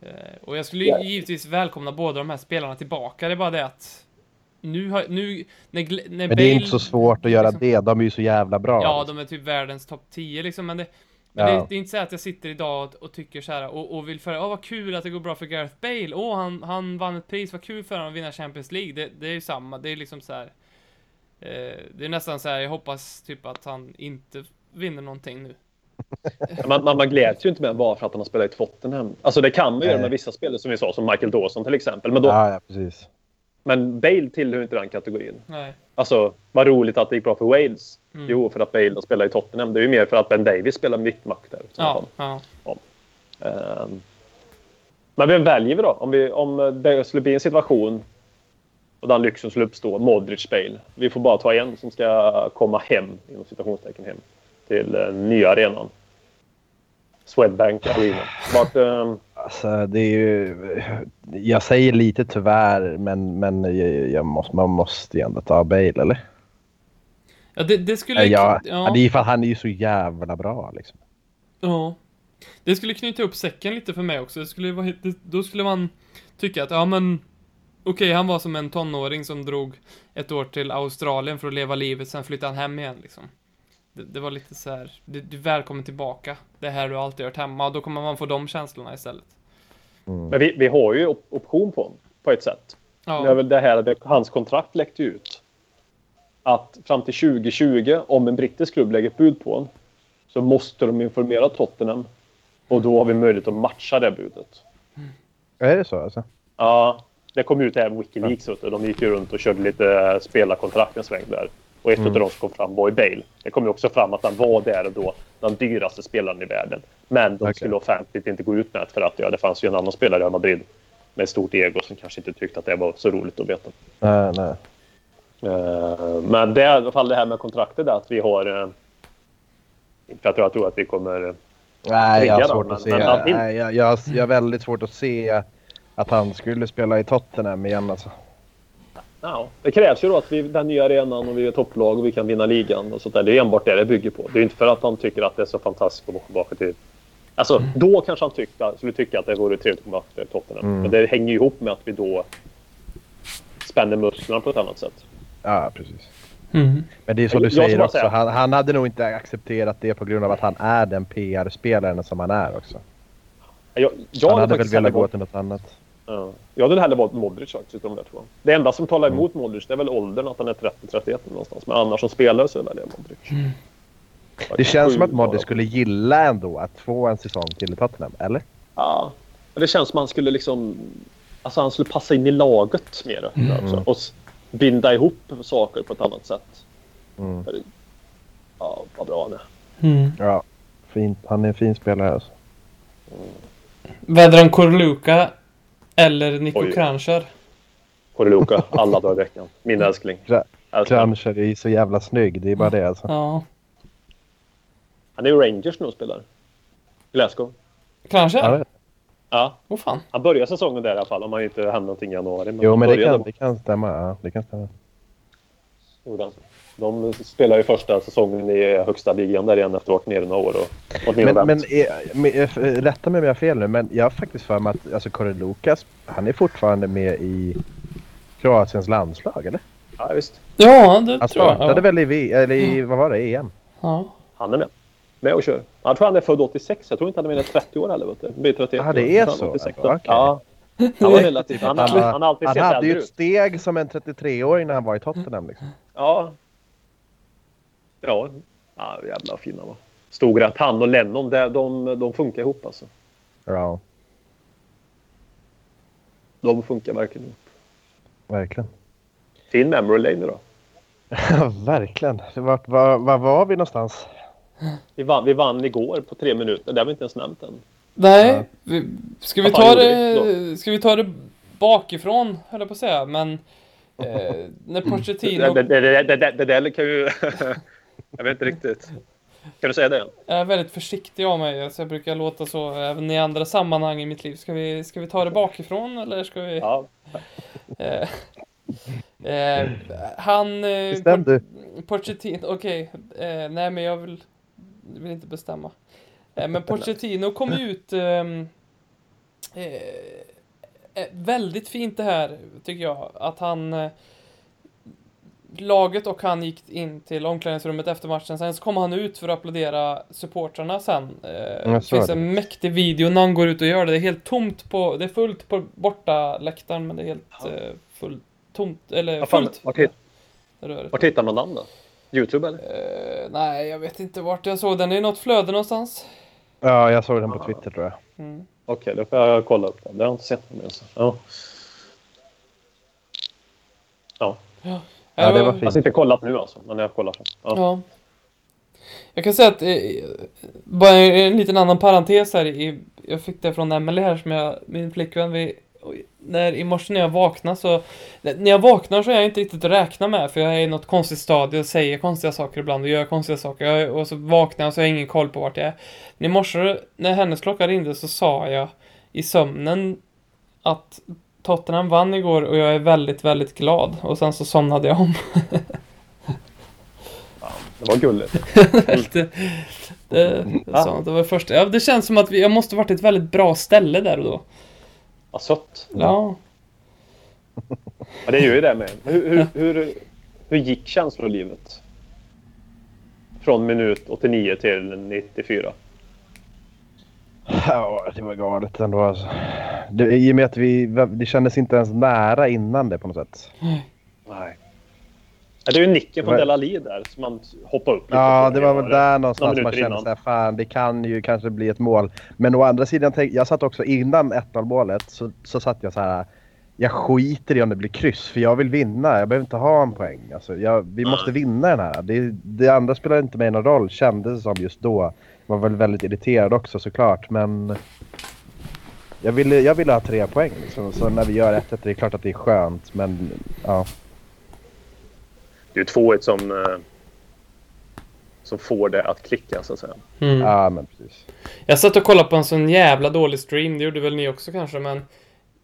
Speaker 1: eh, och jag skulle givetvis välkomna båda de här spelarna tillbaka. Det är bara det att nu har, nu, när, när
Speaker 3: Men det är
Speaker 1: Bale-
Speaker 3: inte så svårt att göra
Speaker 1: liksom-
Speaker 3: det. De är ju så jävla bra.
Speaker 1: Ja,
Speaker 3: liksom.
Speaker 1: de är typ världens topp 10 liksom, men det, men
Speaker 3: Ja.
Speaker 1: det, det är inte så att jag sitter idag och, och tycker så här och, och vill för åh vad kul att det går bra för Gareth Bale, åh han, han vann ett pris, vad kul för honom att vinna Champions League. Det, det är ju samma, det är liksom så här. Eh, det är nästan så här, jag hoppas typ att han inte vinner någonting nu.
Speaker 2: Man, man, man gläds ju inte med bara för att han har spelat i Tottenham. Alltså det kan man göra med vissa spelare som vi sa, som Michael Dawson till exempel. Men, då,
Speaker 3: ja, ja, precis.
Speaker 2: Men Bale tillhör inte den kategorin.
Speaker 1: Nej.
Speaker 2: Alltså, vad roligt att det gick bra för Wales.
Speaker 1: Mm.
Speaker 2: Jo, för att Bale har spelat i Tottenham. Det är ju mer för att Ben Davis spelar mittback där.
Speaker 1: Ja, ja.
Speaker 2: Ehm, Men vem väljer vi då? Om, vi, om det skulle bli en situation och den lyxen skulle uppstå, Modric, Bale. Vi får bara ta en som ska komma hem, inom citationstecken hem, till eh, nya arenan. Swedbank Arena. Vart, ehm,
Speaker 3: Alltså, det är ju... Jag säger lite tyvärr, men, men jag, måste, man måste ju ändå ta Bale, eller?
Speaker 1: ja det, det skulle...
Speaker 3: Ja,
Speaker 1: ja.
Speaker 3: Det är för att han är ju så jävla bra liksom.
Speaker 1: Ja. Det skulle knyta upp säcken lite för mig också. Det skulle vara, det, då skulle man tycka att, ja men Okej, han var som en tonåring som drog ett år till Australien för att leva livet, sen flyttade han hem igen liksom. Det, det var lite så här, du, du välkommen tillbaka. Det här du alltid gjort hemma, och då kommer man få de känslorna istället.
Speaker 2: Men vi, vi har ju op- option på honom, på ett sätt. Det är
Speaker 1: Ja,
Speaker 2: väl det här att hans kontrakt läckte ut. Att fram till 2020, om en brittisk klubb lägger ett bud på honom, så måste de informera Tottenham. Och då har vi möjlighet att matcha det budet.
Speaker 3: Är det så alltså?
Speaker 2: Ja, det kom ut här Wikileaks. du. De gick ju runt och körde lite spelarkontrakt en sväng där. Och ett av de som kom fram var ju Bale. Det kom ju också fram att han var där och då den dyraste spelaren i världen. Men de
Speaker 3: Okej.
Speaker 2: skulle offentligt inte gå ut med det för att ja, det fanns ju en annan spelare i Madrid med stort ego som kanske inte tyckte att det var så roligt att veta.
Speaker 3: Nej, nej.
Speaker 2: Eh, Men det är i alla fall det här med kontraktet där att vi har... eh, Inte för att jag tror att vi kommer...
Speaker 3: Nej, jag har svårt
Speaker 2: men-
Speaker 3: att se.
Speaker 2: men
Speaker 3: Nej, jag, jag, jag har väldigt svårt att se att han skulle spela i Tottenham igen alltså.
Speaker 2: Ja, det krävs ju då att vi den nya arenan och vi är topplag och vi kan vinna ligan och sånt där. Det är enbart det det bygger på. Det är inte för att han tycker att det är så fantastiskt att gå tillbaka till... Alltså, då kanske han tyckte, skulle tycka att det vore trevligt att komma tillbaka till Tottenham.
Speaker 3: Mm.
Speaker 2: Men det hänger ju ihop med att vi då spänner musklerna på ett annat sätt.
Speaker 3: Ja, precis.
Speaker 1: Mm.
Speaker 3: Men det är som du säger också.
Speaker 2: säga-
Speaker 3: Han, han hade nog inte accepterat det på grund av att han är den PR-spelaren som han är också.
Speaker 2: Jag, jag
Speaker 3: Han hade väl
Speaker 2: faktiskt
Speaker 3: velat gå till något annat.
Speaker 2: Ja. Jag hade hellre valt Modric faktiskt de där två. Det enda som talar
Speaker 3: Mm.
Speaker 2: emot Modric det är väl åldern, att han är 30-31 någonstans. Men annars som spelare så väljer jag Modric.
Speaker 3: Det känns som att Modric skulle gilla ändå att få en säsong till i Tottenham, eller?
Speaker 2: Ja. Men Det känns som att han skulle liksom... Alltså han skulle passa in i laget mer.
Speaker 3: Mm.
Speaker 2: Alltså, och s- binda ihop saker på ett annat sätt.
Speaker 3: Mm.
Speaker 2: Ja, vad bra han är.
Speaker 1: Mm.
Speaker 3: Ja, fint. Han är en fin spelare alltså.
Speaker 1: Vedran Korluka eller Nico
Speaker 2: Oj.
Speaker 1: Kranjčar?
Speaker 2: Koreluka, alla dagar i veckan. Min älskling.
Speaker 3: Cruncher är så jävla snygg. Det är bara det alltså.
Speaker 1: Ja.
Speaker 2: Han är ju Rangers nu och spelar. Glasgow.
Speaker 1: Kranjčar?
Speaker 3: Ja,
Speaker 2: Ja,
Speaker 1: Åh fan.
Speaker 2: han börjar säsongen där i alla fall om han inte händer någonting i januari.
Speaker 3: jo,
Speaker 2: han
Speaker 3: men det kan, det kan stämma. Ja, det kan stämma.
Speaker 2: gjorde. De spelar ju första säsongen i högsta ligan där igen efter att ha varit nere några år och och
Speaker 3: Men, men är, med, eh, rätta mig om jag har fel nu, men jag har faktiskt för mig att alltså, Kåre Lukas, han är fortfarande med i Kroatiens landslag, eller?
Speaker 2: Ja, visst.
Speaker 1: Ja, det
Speaker 3: Han
Speaker 1: tror jag.
Speaker 3: startade
Speaker 1: Ja.
Speaker 3: väl i, V- eller i, vad var det, EM?
Speaker 1: Ja.
Speaker 2: Han är med. Med och kör. Jag tror han är född 86. Jag tror inte han är mer än 30 år heller. Vet du. Han blir 31
Speaker 3: Ja, det är
Speaker 2: Han
Speaker 3: så,
Speaker 2: 86.
Speaker 3: alltså. Okej.
Speaker 2: Ja. Han var relativt... Han,
Speaker 3: Han,
Speaker 2: han, han
Speaker 3: han hade ju ett steg som en 33-åring när han var i Tottenham. Liksom.
Speaker 2: Ja. Ja. ja jävla fina va. Stod rätt. Han och Lennon, de, de, de funkar ihop alltså.
Speaker 3: Ja,
Speaker 2: De funkar verkligen ihop.
Speaker 3: verkligen.
Speaker 2: Fin memory lane då.
Speaker 3: Ja, verkligen. Vart var, var var vi någonstans?
Speaker 2: Vi vann, vi vann igår på tre minuter. Det har vi inte ens nämnt än.
Speaker 1: Nej,
Speaker 3: Ja.
Speaker 1: vi, ska, vi ta det, ska vi ta det bakifrån, höll jag på att säga, men eh, när Pochettino
Speaker 2: det, det, det, det där kan ju... jag vet inte riktigt. Kan du säga det?
Speaker 1: är väldigt försiktig av mig, alltså jag brukar låta så även i andra sammanhang i mitt liv. Ska vi, ska vi ta det bakifrån eller ska vi...
Speaker 2: Ja.
Speaker 1: Eh, eh, han... Eh,
Speaker 3: Bestäm du.
Speaker 1: Pochettino, okej. Eh, nej, men jag vill, vill inte bestämma. Eh, men Pochettino kom ut... ehm, eh, eh, väldigt fint det här, tycker jag. Att han... Laget och han gick in till omklädningsrummet efter matchen. Sen så kom han ut för att applådera supportrarna sen. Eh, det finns en mäktig video när han går ut och gör det. Det är helt tomt på... Det är fullt på borta läktaren men det är helt
Speaker 2: Ja.
Speaker 1: eh, fullt... Tomt, eller
Speaker 2: Vad fan,
Speaker 1: fullt.
Speaker 2: vart, hit, hittar man namn då? Youtube eller?
Speaker 1: Eh, nej, jag vet inte vart jag såg den. Det är något flöde någonstans.
Speaker 3: Ja, jag såg den på Twitter tror jag.
Speaker 1: Mm.
Speaker 2: Okej, då får jag kolla upp det. Det har jag inte sett. den ens. Ja. Ja.
Speaker 1: Ja,
Speaker 3: det var
Speaker 2: Jag
Speaker 3: fint.
Speaker 2: har inte kollat nu alltså, men jag kollar sen. Ja.
Speaker 1: Ja. Jag kan säga att, eh, bara en liten annan parentes här, i, jag fick det från Emelie här som jag, min flickvän, vi, när i morse när jag vaknar så, när jag vaknar så är jag inte riktigt att räkna med för jag är i något konstigt stadie och säger konstiga saker ibland och gör konstiga saker jag, och så vaknar jag och så har jag ingen koll på vart jag är. Men i morse när hennes klocka ringde så sa jag i sömnen att Tottenham vann igår och jag är väldigt, väldigt glad och sen så somnade jag om.
Speaker 2: Det var gulligt.
Speaker 1: det, det, så, det var första. Ja, det känns som att vi, jag måste varit ett väldigt bra ställe där och då.
Speaker 2: Vad sött.
Speaker 1: Ja.
Speaker 2: Ja, det gör ju det med. Hur, hur, hur, hur gick känslolivet? Från minut 89 till 94.
Speaker 3: Ja, det var galet ändå alltså. Det, I och med att vi, det kändes inte ens nära innan det på något sätt.
Speaker 2: Nej. Ja, det är ju nicken från Dela Ali där som man hoppar upp lite
Speaker 3: Ja, det var väl där någonstans man kände
Speaker 2: innan.
Speaker 3: såhär, fan det kan ju kanske bli ett mål. Men å andra sidan, tänk, jag satt också innan 1-0 målet så, så satt jag så här. Jag skiter i om det blir kryss för jag vill vinna. Jag behöver inte ha en poäng. Alltså, jag, vi
Speaker 2: Nej.
Speaker 3: måste vinna den här. Det, det andra spelar inte mig någon roll kändes det som just då. Var väl väldigt irriterad också såklart men jag ville, jag ville ha tre poäng. Liksom. Så när vi gör 1-1 det är klart att det är skönt men ja.
Speaker 2: Det är ju 2-1 som, eh, som får det att klicka så att säga.
Speaker 1: Mm.
Speaker 3: Ja men precis.
Speaker 1: Jag satt och kollade på en sån jävla dålig stream, det gjorde väl ni också kanske, men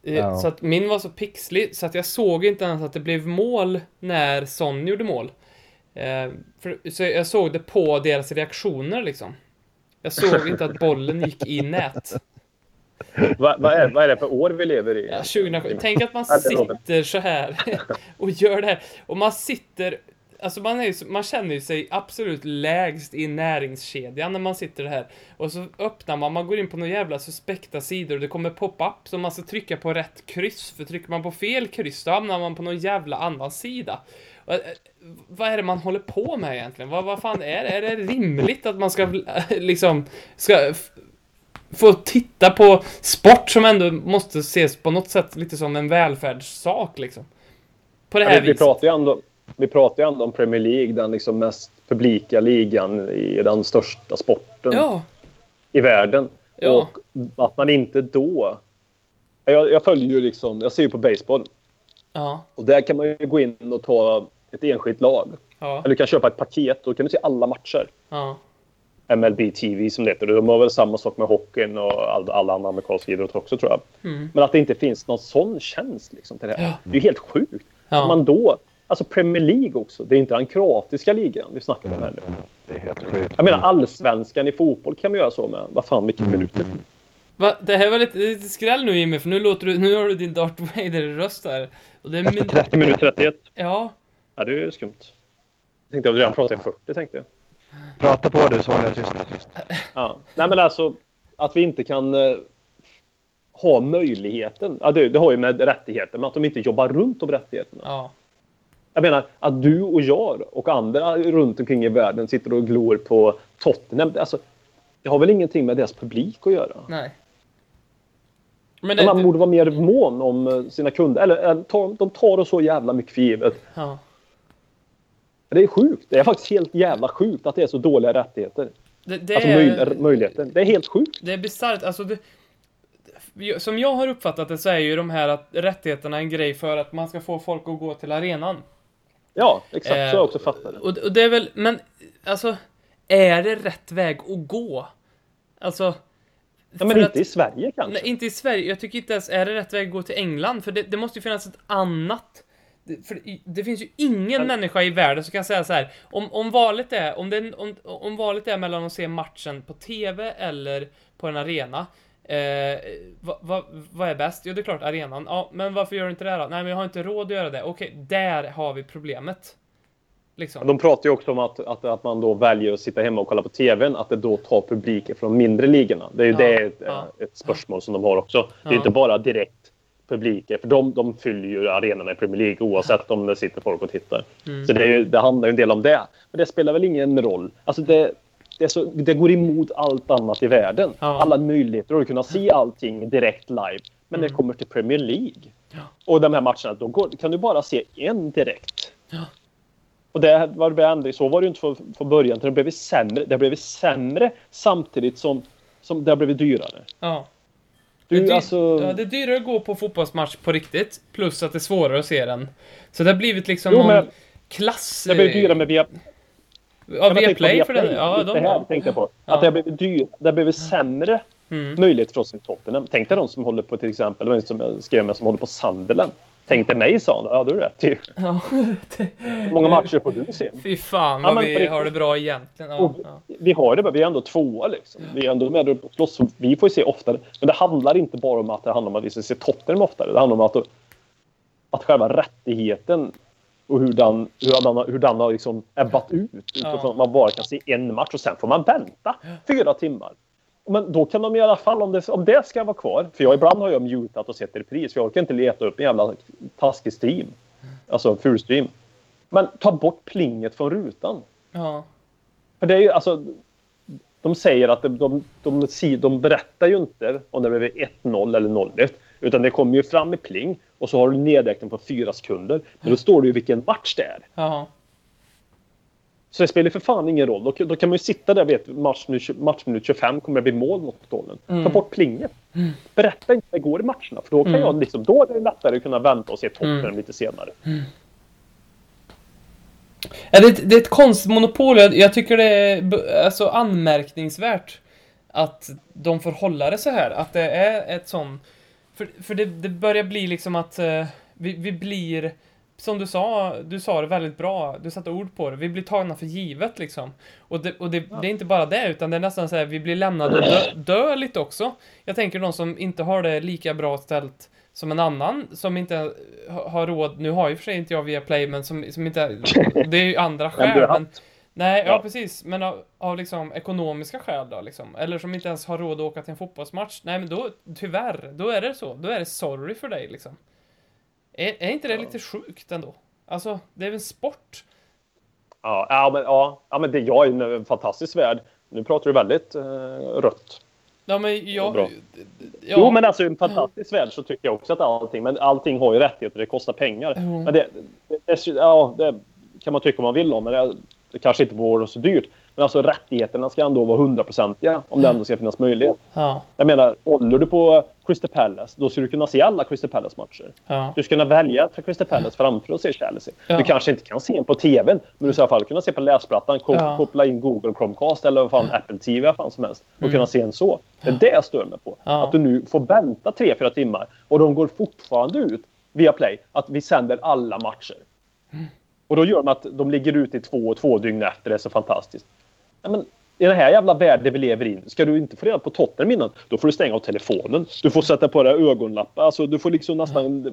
Speaker 1: eh,
Speaker 3: Ja.
Speaker 1: Så att min var så pixlig så att jag såg inte ens att det blev mål när Son gjorde mål. Eh, för, så jag såg det på deras reaktioner liksom. Jag såg inte att bollen gick i nät.
Speaker 2: Vad vad är, vad är det för år vi lever i?
Speaker 1: Ja, 2007. Tänk att man sitter så här och gör det här. Och man sitter... Alltså man, är ju, man känner ju sig absolut lägst i näringskedjan när man sitter här. Och så öppnar man, man går in på några jävla suspekta sidor och det kommer pop-up så man ska trycka på rätt kryss. För trycker man på fel kryss då hamnar man på någon jävla annan sida. Vad är det man håller på med egentligen? Vad, vad fan är det? Är det rimligt att man ska liksom, ska få titta på sport som ändå måste ses på något sätt lite som en välfärdssak liksom? På det här
Speaker 2: Ja, vi, vi,
Speaker 1: viset.
Speaker 2: pratar ju ändå, vi pratar ju ändå om Premier League, den liksom mest publika ligan i den största sporten
Speaker 1: Ja,
Speaker 2: i världen.
Speaker 1: Ja.
Speaker 2: Och att man inte då... Jag, jag följer ju liksom, jag ser ju på baseball.
Speaker 1: ja,
Speaker 2: Och där kan man ju gå in och ta ett enskilt lag.
Speaker 1: ja,
Speaker 2: Eller du kan köpa ett paket, då kan du se alla matcher.
Speaker 1: ja.
Speaker 2: MLB TV som det heter. De har väl samma sak med hockeyn och all, alla andra amerikanska idrotter också tror jag.
Speaker 1: Mm.
Speaker 2: Men att det inte finns någon sån tjänst liksom till det här.
Speaker 1: Ja.
Speaker 2: Det är ju helt sjukt.
Speaker 1: Ja.
Speaker 2: Man då, alltså Premier League också, det är inte den kroatiska ligan vi snackar om här nu.
Speaker 3: Det är helt sjukt.
Speaker 2: Jag menar allsvenskan i fotboll kan man göra så med. Vad fan, vilka minuter.
Speaker 1: Va, det här var lite, lite skräll nu Jimmy, för nu låter du, nu har du din Darth Vader-röst där. Och det är min,
Speaker 2: 30 minuter 31.
Speaker 1: Ja,
Speaker 2: Ja, det är ju skumt. Jag tänkte att vi redan pratade i 40 tänkte jag.
Speaker 3: Prata på du så håller jag tyst.
Speaker 2: Ja. Nej men alltså att vi inte kan eh, ha möjligheten. Ja, det, det har ju med rättigheter, men att de inte jobbar runt de rättigheterna.
Speaker 1: ja,
Speaker 2: Jag menar att du och jag och andra runt omkring i världen sitter och glor på Tottenham. Alltså, det har väl ingenting med deras publik att göra.
Speaker 1: nej. Men det,
Speaker 2: man borde vara mer mån om eh, sina kunder. Eller eh, de tar det så jävla mycket för givet.
Speaker 1: ja.
Speaker 2: Det är sjukt. Det är faktiskt helt jävla sjukt att det är så dåliga rättigheter.
Speaker 1: Det, det
Speaker 2: Alltså
Speaker 1: är,
Speaker 2: möj- möjligheter. Det är helt sjukt.
Speaker 1: det är bisarrt, alltså det, Som jag har uppfattat det så är ju de här att rättigheterna en grej för att man ska få folk att gå till arenan.
Speaker 2: Ja, exakt. Så
Speaker 1: Eh,
Speaker 2: har jag också fattat det.
Speaker 1: Och, och det är väl, men alltså, är det rätt väg att gå? Alltså...
Speaker 2: Ja, men inte
Speaker 1: att-
Speaker 2: i Sverige kanske.
Speaker 1: Nej, inte i Sverige. Jag tycker inte ens, är det rätt väg att gå till England? För det, det måste ju finnas ett annat. Det, för det finns ju ingen
Speaker 2: Men-
Speaker 1: människa i världen som kan säga så här. Om, om valet är, om, det, om, om valet är mellan att se matchen på TV eller på en arena. Eh, vad, vad, vad är bäst? Jo, det är klart arenan. Ja, men varför gör du inte det då? Nej, men jag har inte råd att göra det. Okej, där har vi problemet. Liksom.
Speaker 2: De pratar ju också om att, att, att man då väljer att sitta hemma och kolla på TVn, att det då tar publiken från de mindre ligorna. Det är ju
Speaker 1: Ja,
Speaker 2: det ett,
Speaker 1: ja.
Speaker 2: ett spörsmål som de har också. Det är
Speaker 1: Ja.
Speaker 2: inte bara direkt publiker, för de, de fyller ju arenorna i Premier League oavsett om det sitter folk och tittar.
Speaker 1: Mm.
Speaker 2: Så det, ju, det handlar ju en del om det. Men det spelar väl ingen roll. Alltså det, det, så, det går emot allt annat i världen.
Speaker 1: Ja.
Speaker 2: Alla möjligheter att kunna se allting direkt live. Men när det kommer till Premier League och de här matcherna, då går, kan du bara se en direkt.
Speaker 1: Ja.
Speaker 2: Och det var det ändå, så var det ju inte från, från början. Det har blivit sämre. Det har blivit sämre samtidigt som, som det har blivit dyrare.
Speaker 1: Ja.
Speaker 2: Du,
Speaker 1: det, är
Speaker 2: alltså,
Speaker 1: ja, det är dyrare att gå på fotbollsmatch på riktigt, plus att det är svårare att se den. Så det har blivit liksom
Speaker 2: Jo,
Speaker 1: någon
Speaker 2: men
Speaker 1: klass...
Speaker 2: det blir dyrare med via,
Speaker 1: Ja,
Speaker 2: på
Speaker 1: Viaplay för den.
Speaker 2: Viaplay.
Speaker 1: Ja,
Speaker 2: det
Speaker 1: de
Speaker 2: här
Speaker 1: har.
Speaker 2: tänkte jag på.
Speaker 1: Ja.
Speaker 2: Att det har blivit dyrt. Det har blivit sämre
Speaker 1: Mm.
Speaker 2: möjlighet för oss i toppen. Tänk dig de som håller på till exempel, det som jag skrev med som håller på Sunderland. Tänk dig mig sa han. Ja, du är rätt ju.
Speaker 1: Ja.
Speaker 2: Hur många matcher får du se?
Speaker 1: Fy fan
Speaker 2: Ja,
Speaker 1: vad
Speaker 2: men på
Speaker 1: vi
Speaker 2: riktigt.
Speaker 1: har det bra egentligen. Ja,
Speaker 2: Och
Speaker 1: ja.
Speaker 2: Vi har det bara, vi är ändå tvåa liksom. Vi är ändå med och slåss. Vi får ju se oftare. Men det handlar inte bara om att det handlar om att vi ska se Tottenham oftare. Det handlar om att, att själva rättigheten och hur den, hur den, hur den har liksom ebbat ut. Utifrån
Speaker 1: Ja.
Speaker 2: att man bara kan se en match och sen får man vänta fyra timmar. Men då kan de i alla fall, om det, om det ska vara kvar, för jag ibland har jag mutat och sett repris, för jag orkar inte leta upp en jävla taskig stream. Alltså en ful stream. Men ta bort plinget från rutan.
Speaker 1: ja.
Speaker 2: För det är ju alltså... De säger att de, de, de, de, de berättar ju inte om det blev 1-0 eller 0-1. Utan det kommer ju fram i pling och så har du nedräkning på fyra sekunder. Men då står det ju vilken match det är.
Speaker 1: ja.
Speaker 2: Så det spelar för fan ingen roll. Då, då kan man ju sitta där veta matchminut, matchminut 25 kommer det bli mål mot gålen. Ta bort plinget. Berätta inte hur det går i matcherna. För då kan
Speaker 1: Mm.
Speaker 2: jag liksom, då är det lättare att kunna vänta och se Tottenham
Speaker 1: Mm.
Speaker 2: lite senare.
Speaker 1: Ja, det, är ett- det är ett konstmonopol. Jag, jag tycker det är alltså, anmärkningsvärt att de får hålla det så här. Att det är ett sån... För, för det, det börjar bli liksom att eh, vi, vi blir som du sa, du sa det väldigt bra, du satte ord på det, vi blir tagna för givet liksom. Och det, och det, det är inte bara det, utan det är nästan så här, vi blir lämnade dö, dö lite också. Jag tänker de som inte har det lika bra ställt som en annan, som inte ha- har råd, nu har ju för sig inte jag via Play, men som, som inte, det är ju andra skäl. Men, nej, ja.
Speaker 2: Ja.
Speaker 1: precis, men av, av liksom ekonomiska skäl då liksom, eller som inte ens har råd att åka till en fotbollsmatch, nej men då, tyvärr, då är det så, då är det sorry för dig liksom. Är, är inte det lite sjukt ändå? Alltså, det är väl en sport?
Speaker 2: Ja, ja, men, ja, ja, men det jag är en fantastisk värld. Nu pratar du väldigt eh, rött.
Speaker 1: Ja, men jag... Ja,
Speaker 2: Jo, men alltså en fantastisk värld så tycker jag också att allting, men allting har ju rättigheter, det kostar pengar.
Speaker 1: Jo.
Speaker 2: Men det, det, det, ja, det kan man tycka om man vill om, men det, det kanske inte vore så dyrt. Men alltså rättigheterna ska ändå vara hundraprocentiga om det ändå ska finnas möjlighet.
Speaker 1: Ja,
Speaker 2: Jag menar, håller du på Crystal Palace, då ska du kunna se alla Crystal Palace-matcher.
Speaker 1: ja.
Speaker 2: Du ska kunna välja för Crystal Palace framför att se Chelsea.
Speaker 1: Ja.
Speaker 2: Du kanske inte kan se den på TVn, men du ska i alla fall kunna se på läsplattan, ko-
Speaker 1: Ja.
Speaker 2: koppla in Google Chromecast eller vad fan Apple TV vad fan som helst och
Speaker 1: Mm.
Speaker 2: kunna se en så. Det är det jag stör mig på. Att du nu får vänta 3-4 timmar och de går fortfarande ut via Play att vi sänder alla matcher.
Speaker 1: Mm.
Speaker 2: Och då gör de att de ligger ute i två och två dygn efter. Det är så fantastiskt. Ja, men i den här jävla världen vi lever i, ska du inte få reda på Tottenham innan, då får du stänga av telefonen. Du får sätta på dig ögonlappar. Alltså, du får liksom nästan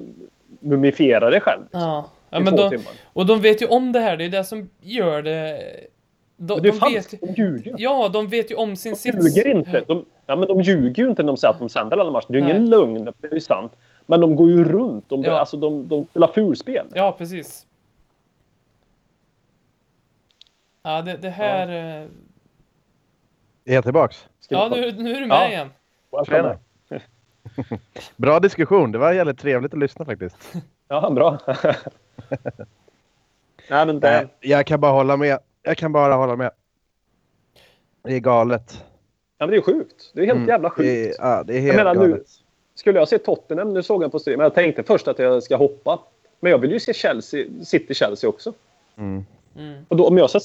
Speaker 2: mumifiera dig själv.
Speaker 1: ja. ja
Speaker 2: i
Speaker 1: men
Speaker 2: två
Speaker 1: de,
Speaker 2: timmar.
Speaker 1: och de vet ju om det här, det är det som gör det... De,
Speaker 2: Men det är
Speaker 1: de
Speaker 2: falskt.
Speaker 1: vet,
Speaker 2: De ljuger.
Speaker 1: ja, de vet ju om sin
Speaker 2: De
Speaker 1: sits.
Speaker 2: ljuger inte. De, ja, men de ljuger ju inte när de säger att de sänder alla matcher. Det är ju ingen lögn, det är ju sant. Men de går ju runt. De,
Speaker 1: Ja.
Speaker 2: alltså, de, de spelar fulspel.
Speaker 1: Ja, precis. Ja, det, det här... eh,
Speaker 3: Är jag tillbaks?
Speaker 1: Ja, nu, nu är du med
Speaker 2: Ja.
Speaker 1: igen.
Speaker 3: Tjena. Bra diskussion. Det var jävligt trevligt att lyssna faktiskt.
Speaker 2: Ja, bra. Nej, men det...
Speaker 3: Jag kan bara hålla med. Jag kan bara hålla med. Det är galet.
Speaker 2: Ja, men det är sjukt. Det är helt
Speaker 3: Mm.
Speaker 2: jävla
Speaker 3: Det
Speaker 2: sjukt.
Speaker 3: är, ja, det är helt
Speaker 2: menar, nu-
Speaker 3: galet.
Speaker 2: Skulle jag se Tottenham, nu såg jag på stream, men jag tänkte först att jag ska hoppa. Men jag vill ju se Chelsea, City-Chelsea också.
Speaker 3: Mm.
Speaker 1: Mm.
Speaker 2: Och då, om jag ska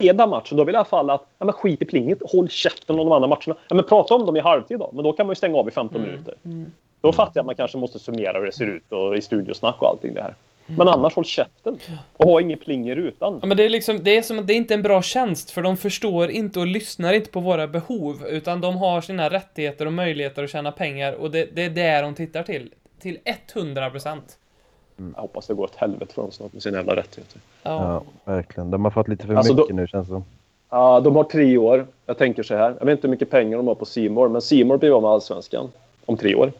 Speaker 2: se den matchen, då vill jag i alla fall att, ja men skit i plinget, håll käften om de andra matcherna. Ja men prata om dem i halvtid då, men då kan man ju stänga av i 15
Speaker 1: Mm.
Speaker 2: minuter.
Speaker 1: Mm.
Speaker 2: Då fattar jag att man kanske måste summera hur det ser ut och i studiosnack och allting det här. Men annars håll käften. Och ha inget plinger utan.
Speaker 1: Ja, men det är liksom, det är som att det är inte en bra tjänst, för de förstår inte och lyssnar inte på våra behov, utan de har sina rättigheter och möjligheter att tjäna pengar, och det, det är det de tittar till. Till 100 procent.
Speaker 2: Jag hoppas det går åt helvete för dem snart med sina jävla rättigheter.
Speaker 1: Ja.
Speaker 3: Ja, verkligen. De har fått lite för
Speaker 2: Alltså, då-
Speaker 3: mycket nu känns det som.
Speaker 2: Ja, de har tre år. Jag tänker så här. Jag vet inte hur mycket pengar de har på Simor, men Simor blir av med Allsvenskan om tre år.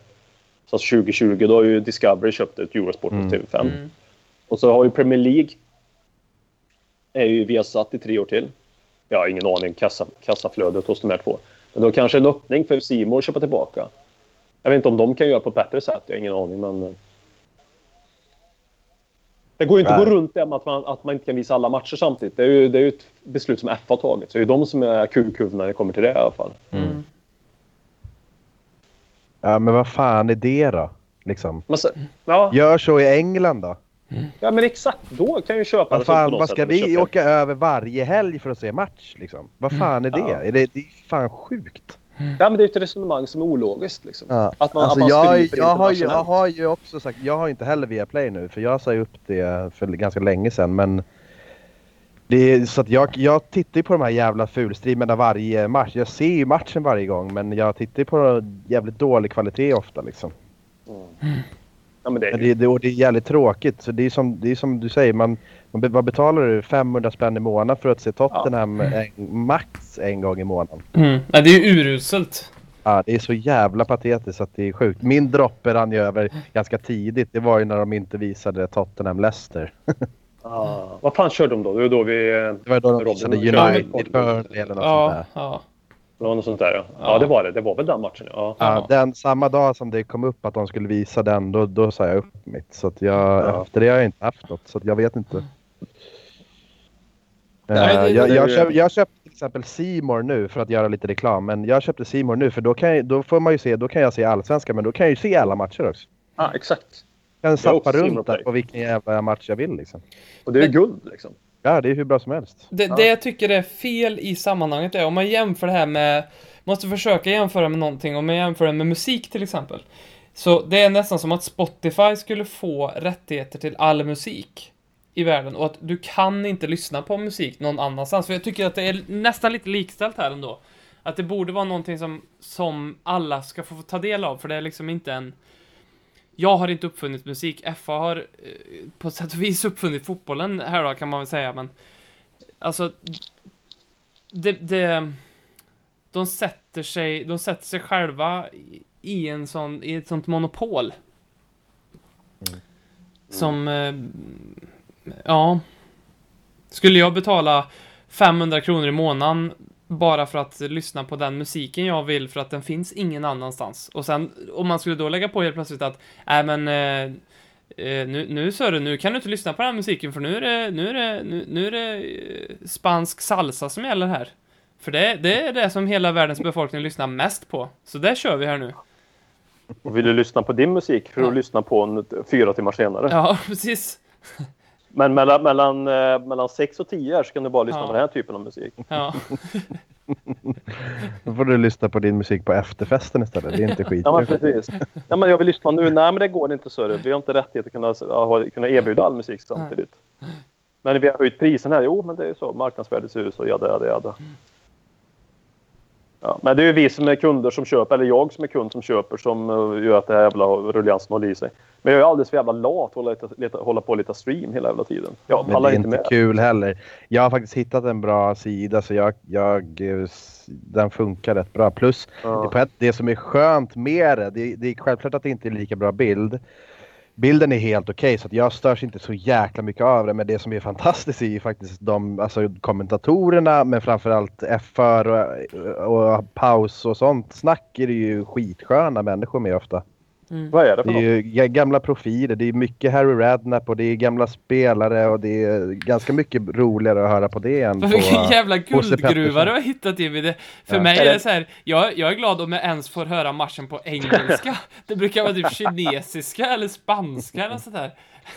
Speaker 2: Så alltså 2020, då har ju Discovery köpt ett Eurosport på
Speaker 3: Mm.
Speaker 2: TV5.
Speaker 1: Mm.
Speaker 2: Och så har ju Premier League är ju Viasat i tre år till. Jag har ingen aning kassa, kassaflödet hos de här två. Men då kanske en öppning för Simor att köpa tillbaka. Jag vet inte om de kan göra på ett bättre sätt. Jag har ingen aning, men... Det går ju inte att gå runt det med att man, att man inte kan visa alla matcher samtidigt. Det är ju, det är ju ett beslut som F har tagit. Så det är ju de som är kukhuvudena när det kommer till det i alla fall.
Speaker 1: Mm.
Speaker 3: Ja, men vad fan är det då? Liksom.
Speaker 2: Men så, ja,
Speaker 3: Gör så i England då.
Speaker 2: ja, men exakt. Då kan ju köpa
Speaker 3: Vad fan, vad ska vi
Speaker 2: köpa-
Speaker 3: åka över varje helg för att se match? Liksom? Vad fan är det?
Speaker 2: Ja.
Speaker 3: Är det? Det är fan sjukt.
Speaker 2: Ja, men det är ju ett resonemang som är ologiskt. Liksom.
Speaker 3: Ja.
Speaker 2: Att man,
Speaker 3: alltså,
Speaker 2: att man
Speaker 3: jag, jag, har ju, jag har ju också sagt, jag har inte heller via Play nu för jag sa ju upp det för ganska länge sedan men det är, så att jag, jag tittar ju på de här jävla fulstreamerna varje match. Jag ser ju matchen varje gång men jag tittar ju på jävligt dålig kvalitet ofta liksom.
Speaker 2: Ja, men det är
Speaker 3: det, det, och det är jävligt tråkigt. Så det är som, det är som du säger, man, man, vad betalar du? 500 spänn i månaden för att se Tottenham en, max en gång i månaden.
Speaker 1: Mm. Ja, det är ju uruselt.
Speaker 3: Ja, det är så jävla patetiskt att det är sjukt. Min droppe rann ju över ganska tidigt. Det var ju när de inte visade Tottenham-Leicester.
Speaker 2: Ah, vad fan körde de då? Det var då vi... eh,
Speaker 3: Det var då de visade
Speaker 2: körde
Speaker 3: United,
Speaker 2: podd.
Speaker 3: Burnley eller något sånt
Speaker 1: Ja,
Speaker 3: där.
Speaker 1: ja.
Speaker 2: Det var något sånt där ja.
Speaker 1: Ja.
Speaker 2: Ja, det var det. Det var väl den matchen ja.
Speaker 3: Ja, den, samma dag som det kom upp att de skulle visa den, då, då sa jag upp mitt. Så att jag,
Speaker 2: Ja.
Speaker 3: efter det har jag inte haft något, så att jag vet inte.
Speaker 1: Nej,
Speaker 3: Eh,
Speaker 1: det-
Speaker 3: jag, jag, köp, jag köpte till exempel Simor nu för att göra lite reklam. Men jag köpte Simor nu för då, kan jag, då får man ju se, då kan jag se allsvenskan men då kan jag ju se alla matcher också.
Speaker 2: Ah, exakt.
Speaker 3: Jag kan zappa runt där på vilken jävla match jag vill liksom.
Speaker 2: Och det är ju guld liksom.
Speaker 3: Ja, det är hur bra som helst.
Speaker 1: Det,
Speaker 2: Ja.
Speaker 1: det jag tycker är fel i sammanhanget är om man jämför det här med, måste försöka jämföra med någonting, om man jämför det med musik till exempel. Så det är nästan som att Spotify skulle få rättigheter till all musik i världen och att du kan inte lyssna på musik någon annanstans. För jag tycker att det är nästan lite likställt här ändå. Att det borde vara någonting som, som alla ska få ta del av, för det är liksom inte en... Jag har inte uppfunnit musik, FA har eh, på sätt och vis uppfunnit fotbollen här då, kan man väl säga, men... Alltså... Det... det de sätter sig, de sätter sig själva i, en sån, i ett sånt monopol. Som... Eh, ja... Skulle jag betala 500 kronor i månaden bara för att lyssna på den musiken jag vill för att den finns ingen annanstans. Och sen om man skulle då lägga på helt plötsligt att, nej men eh, eh, nu, nu Sören, nu kan du inte lyssna på den här musiken för nu är det, nu är det, nu, nu är det eh, spansk salsa som gäller här. För det, det är det som hela världens befolkning lyssnar mest på. Så det kör vi här nu.
Speaker 2: Och vill du lyssna på din musik för att
Speaker 1: Ja.
Speaker 2: lyssna på en fyra timmar senare.
Speaker 1: Ja, precis.
Speaker 2: Men mellan, mellan, eh, mellan 6 och 10 här så kan du bara lyssna
Speaker 1: Ja.
Speaker 2: på den här typen av musik.
Speaker 1: Ja.
Speaker 3: Då får du lyssna på din musik på efterfesten istället. Det är inte skit.
Speaker 2: Ja, men precis. Ja, men jag vill lyssna nu. Nej, men det går inte så. Vi har inte rättighet att kunna, ha- kunna erbjuda all musik samtidigt. Men vi har höjt priserna här. Jo, men det är ju så. Marknadsvärdet ser ut så. Jada, jada, jada. Ja, men det är ju vi som är kunder som köper, eller jag som är kund som köper, som eh, gör att det här jävla rulliansen håller i sig. Men jag är alldeles för jävla lat att hålla, leta, hålla på och leta stream hela jävla tiden. Jag
Speaker 3: Men det
Speaker 2: pallar
Speaker 3: är
Speaker 2: inte
Speaker 3: inte
Speaker 2: med.
Speaker 3: kul heller. Jag har faktiskt hittat en bra sida så jag, jag, den funkar rätt bra. Plus
Speaker 2: Ja.
Speaker 3: det, det som är skönt med det, det, det är självklart att det inte är lika bra bild. Bilden är helt okej så att jag störs inte så jäkla mycket av det. Men det som är fantastiskt är ju faktiskt de alltså, kommentatorerna men framförallt FR och, och paus och sånt snack är det ju skitsköna människor med ofta.
Speaker 2: Vad är det för
Speaker 3: Det är
Speaker 2: något?
Speaker 3: ju ga- gamla profiler, det är mycket Harry Redknapp och det är gamla spelare och det är ganska mycket roligare att höra på det än på...
Speaker 1: Vilken jävla guldgruva du har hittat Jimmy. Det, för
Speaker 3: Ja.
Speaker 1: mig
Speaker 2: Är det-
Speaker 1: så här, jag, jag är glad om jag ens får höra matchen på engelska. Det brukar vara typ kinesiska eller spanska eller sånt där.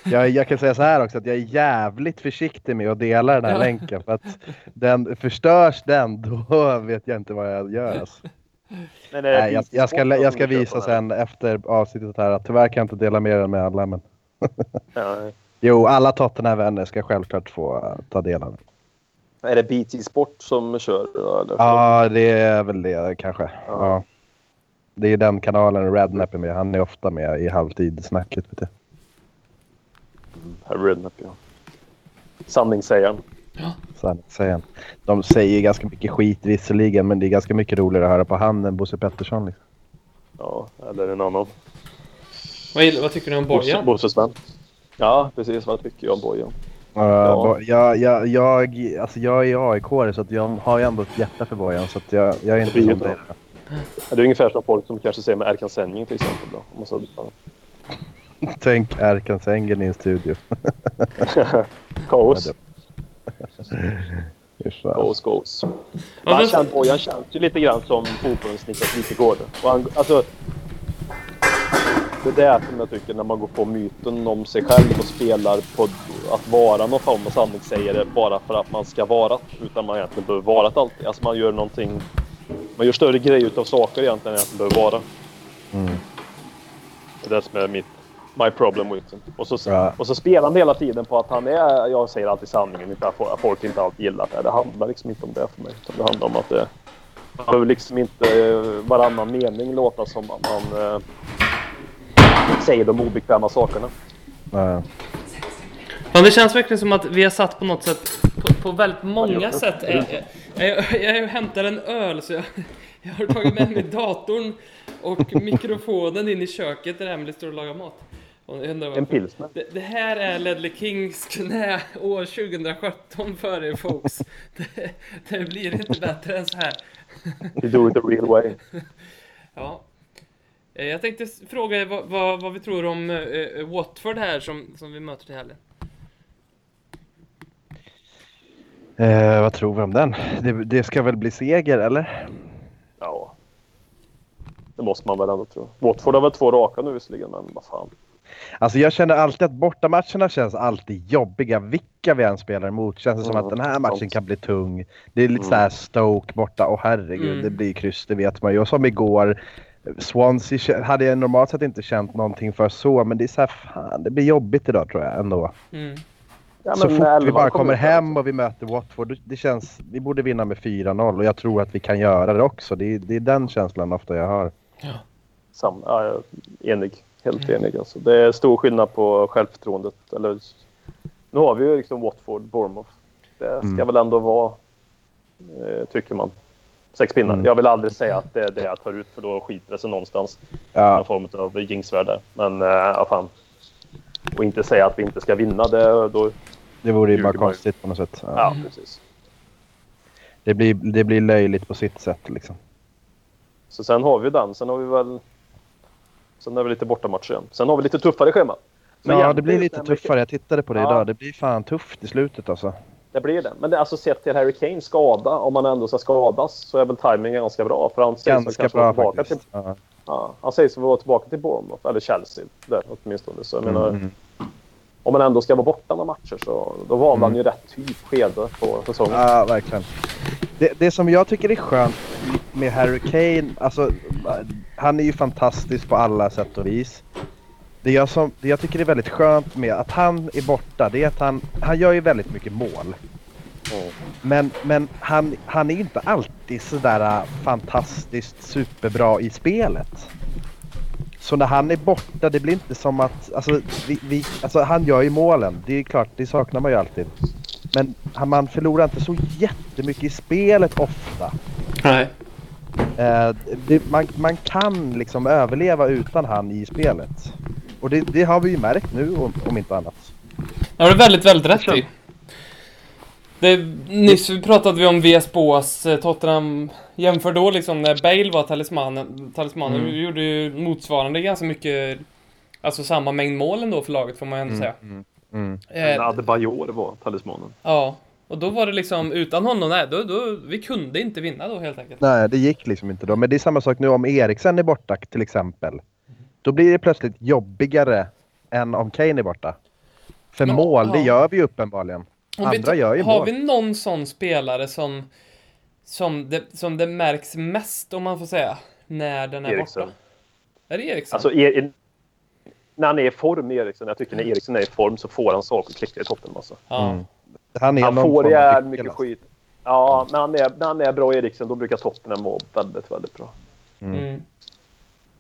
Speaker 3: Jag, jag kan säga så här också att jag är jävligt försiktig med att dela den här länken för att den, förstörs den då vet jag inte vad jag gör. Alltså.
Speaker 2: Men
Speaker 3: Nej, jag, jag, ska, jag ska visa sen efter avsnittet här att tyvärr kan jag inte dela med den med alla men?
Speaker 2: Ja.
Speaker 3: jo alla Tottenham-vänner ska självklart få uh, ta del av den.
Speaker 2: Är det BT Sport som kör? Eller?
Speaker 3: Ja, det är väl det kanske. Ja. Det är den kanalen Rednap är med. Han är ofta med i. Vet du.
Speaker 2: Herr Redknapp, ja. Sanningssägaren.
Speaker 3: Så han. De säger ganska mycket skit visserligen, men det är ganska mycket roligare att höra på han än Bosse Pettersson. Liksom.
Speaker 2: Ja, eller en annan.
Speaker 1: Vad, vad tycker ni om Bojan?
Speaker 2: Bosse Sven. Ja, precis. Vad tycker jag om Bojan?
Speaker 3: Uh, bo- jag, jag, jag, alltså jag är aik så att jag har ju ändå ett hjärta för Bojan. Så att jag, jag är inte som dig.
Speaker 2: Ja, Det är ungefär som folk som kanske säger med Erkan Senjing till exempel. Då. Om man så, ja.
Speaker 3: Tänk Erkan Sängen i en studio.
Speaker 2: Kaos. Kaos, kaos.
Speaker 1: Ja,
Speaker 2: Han
Speaker 1: men-
Speaker 2: känns, Bojan känns ju lite grann som fotbollens Niklas Wikegård. Och han, alltså, det är det som jag tycker när man går på myten om sig själv och spelar på att vara någon form av sanningssägare bara för att man ska vara utan man egentligen behöver vara det alltid. Alltså man gör någonting, man gör större grejer utav saker egentligen än egentligen behöver vara.
Speaker 3: Mm.
Speaker 2: Det är det som är mitt my problem with him. Och så, och så spelar han hela tiden på att han är, jag säger alltid sanningen, inte att folk inte alltid gillar det. Det handlar liksom inte om det för mig. Utan det handlar om att det man behöver liksom inte eh, varannan mening låta som att man eh, säger de obekväma sakerna.
Speaker 3: Ja.
Speaker 1: Ja, det känns verkligen som att vi har satt på något sätt, på, på väldigt många sätt. Jag, jag, jag, jag hämtar en öl så jag, jag har tagit med mig datorn och mikrofonen in i köket där Emily står och lagar mat.
Speaker 2: En pilsner.
Speaker 1: Det, det här är Ledley Kings knä år 2017 för er folks. Det, det blir inte bättre än så här.
Speaker 2: You do it the real way.
Speaker 1: Ja. Eh, Jag tänkte fråga er vad, vad, vad vi tror om eh, Watford här som, som vi möter till helgen.
Speaker 3: Eh, vad tror vi om den? Det, det ska väl bli seger, eller?
Speaker 2: Ja. Det måste man väl ändå tro. Watford har väl två raka nu visserligen, men vad fan.
Speaker 3: Alltså jag känner alltid att bortamatcherna känns alltid jobbiga. Vilka vi än spelar emot känns det som
Speaker 2: Mm,
Speaker 3: att den här matchen kan bli tung. Det är lite
Speaker 2: Mm.
Speaker 3: så här Stoke borta. Åh herregud,
Speaker 1: Mm.
Speaker 3: det blir kryss, det vet man ju. Och som igår, Swansea hade jag normalt sett inte känt någonting för så, men det är så här, fan, det blir jobbigt idag tror jag ändå.
Speaker 1: Mm.
Speaker 2: Ja,
Speaker 3: så fort vi bara
Speaker 2: kommer
Speaker 3: hem och vi möter Watford, det- känns, vi borde vinna med 4-0 och jag tror att vi kan göra det också. Det är, det är den känslan ofta jag har.
Speaker 2: Sam, ja, jag är enig. Helt enig. Alltså. Det är stor skillnad på självförtroendet. Eller, nu har vi ju liksom Watford, Bournemouth. Det ska
Speaker 3: Mm.
Speaker 2: väl ändå vara, eh, tycker man, sex pinnar.
Speaker 3: Mm.
Speaker 2: Jag vill aldrig säga att det är det jag tar ut för då skiter det sig någonstans.
Speaker 3: Ja,
Speaker 2: Någon form av jinxvärde. Men äh, ja, fan. Och inte säga att vi inte ska vinna. Det, då,
Speaker 3: det vore ju bara konstigt på något sätt. Ja.
Speaker 2: ja, precis.
Speaker 3: Det, blir, det blir löjligt på sitt sätt liksom.
Speaker 2: Så sen har vi den. Sen har vi väl... Sen är vi lite bortamatcher igen. Sen har vi lite tuffare schema. Så
Speaker 3: Ja, det blir lite
Speaker 2: men-
Speaker 3: tuffare. Jag tittade på det
Speaker 2: Ja.
Speaker 3: idag. Det blir fan tufft i slutet alltså.
Speaker 2: Det blir det. Men det är alltså sett till Harry Kane skada, om han ändå ska skadas, så är väl timingen ganska bra. För han sägs
Speaker 3: Ganska bra
Speaker 2: tillbaka
Speaker 3: faktiskt.
Speaker 2: till,
Speaker 3: Ja.
Speaker 2: ja, Han sägs vara tillbaka till Bournemouth, eller Chelsea där åtminstone. Så jag menar,
Speaker 3: Mm.
Speaker 2: om man ändå ska vara borta några matcher så då valde han
Speaker 3: Mm.
Speaker 2: ju rätt typ skede på säsongen.
Speaker 3: Ja, verkligen. Det, det som jag tycker är skönt med Harry Kane, alltså han är ju fantastisk på alla sätt och vis. Det jag, som, det jag tycker är väldigt skönt med att han är borta, det är att han, han gör ju väldigt mycket mål.
Speaker 2: Mm.
Speaker 3: Men, men han, han är ju inte alltid sådär äh, fantastiskt superbra i spelet. Så när han är borta, det blir inte som att... Alltså, vi, vi, alltså han gör ju målen. Det är klart, det saknar man ju alltid. Men man förlorar inte så jättemycket i spelet ofta.
Speaker 1: Nej.
Speaker 3: Eh, det, man, man kan liksom överleva utan han i spelet. Och det, det har vi ju märkt nu om, om inte annat.
Speaker 1: Det har du väldigt, väldigt rätt i. Det, nyss pratade vi om VS Boas eh, Tottenham. Jämför då liksom när Bale var talismanen. Talismanen
Speaker 3: Mm.
Speaker 1: gjorde ju motsvarande ganska mycket, alltså samma mängd mål ändå för laget får man ju ändå säga.
Speaker 3: Mm, mm.
Speaker 1: Eh,
Speaker 2: Adebayor var talismanen.
Speaker 1: ja, och då var det liksom utan honom, nej, då, då, vi kunde inte vinna då helt enkelt.
Speaker 3: Nej, det gick liksom inte då. Men det är samma sak nu om Eriksen är borta till exempel. Då blir det plötsligt jobbigare än om Kane är borta. För
Speaker 1: Men,
Speaker 3: mål, det
Speaker 1: ja.
Speaker 3: gör vi ju uppenbarligen.
Speaker 1: Vi
Speaker 3: Andra
Speaker 1: ta-
Speaker 3: gör ju
Speaker 1: har
Speaker 3: mål.
Speaker 1: vi någon sån spelare som, som, det, som det märks mest, om man får säga, när den är
Speaker 2: Eriksen.
Speaker 1: borta? Är det Eriksson?
Speaker 2: Alltså, er, när han är i form, Eriksson. Jag tycker när Eriksson är i form så får han saker att klicka i toppen. Alltså.
Speaker 3: Mm. Han, är
Speaker 2: Han får
Speaker 3: nyckel,
Speaker 2: mycket
Speaker 3: alltså.
Speaker 2: skit. Ja, när han, är, när han är bra Eriksen då brukar Tottenham vara väldigt, väldigt bra.
Speaker 3: Mm.
Speaker 1: Mm.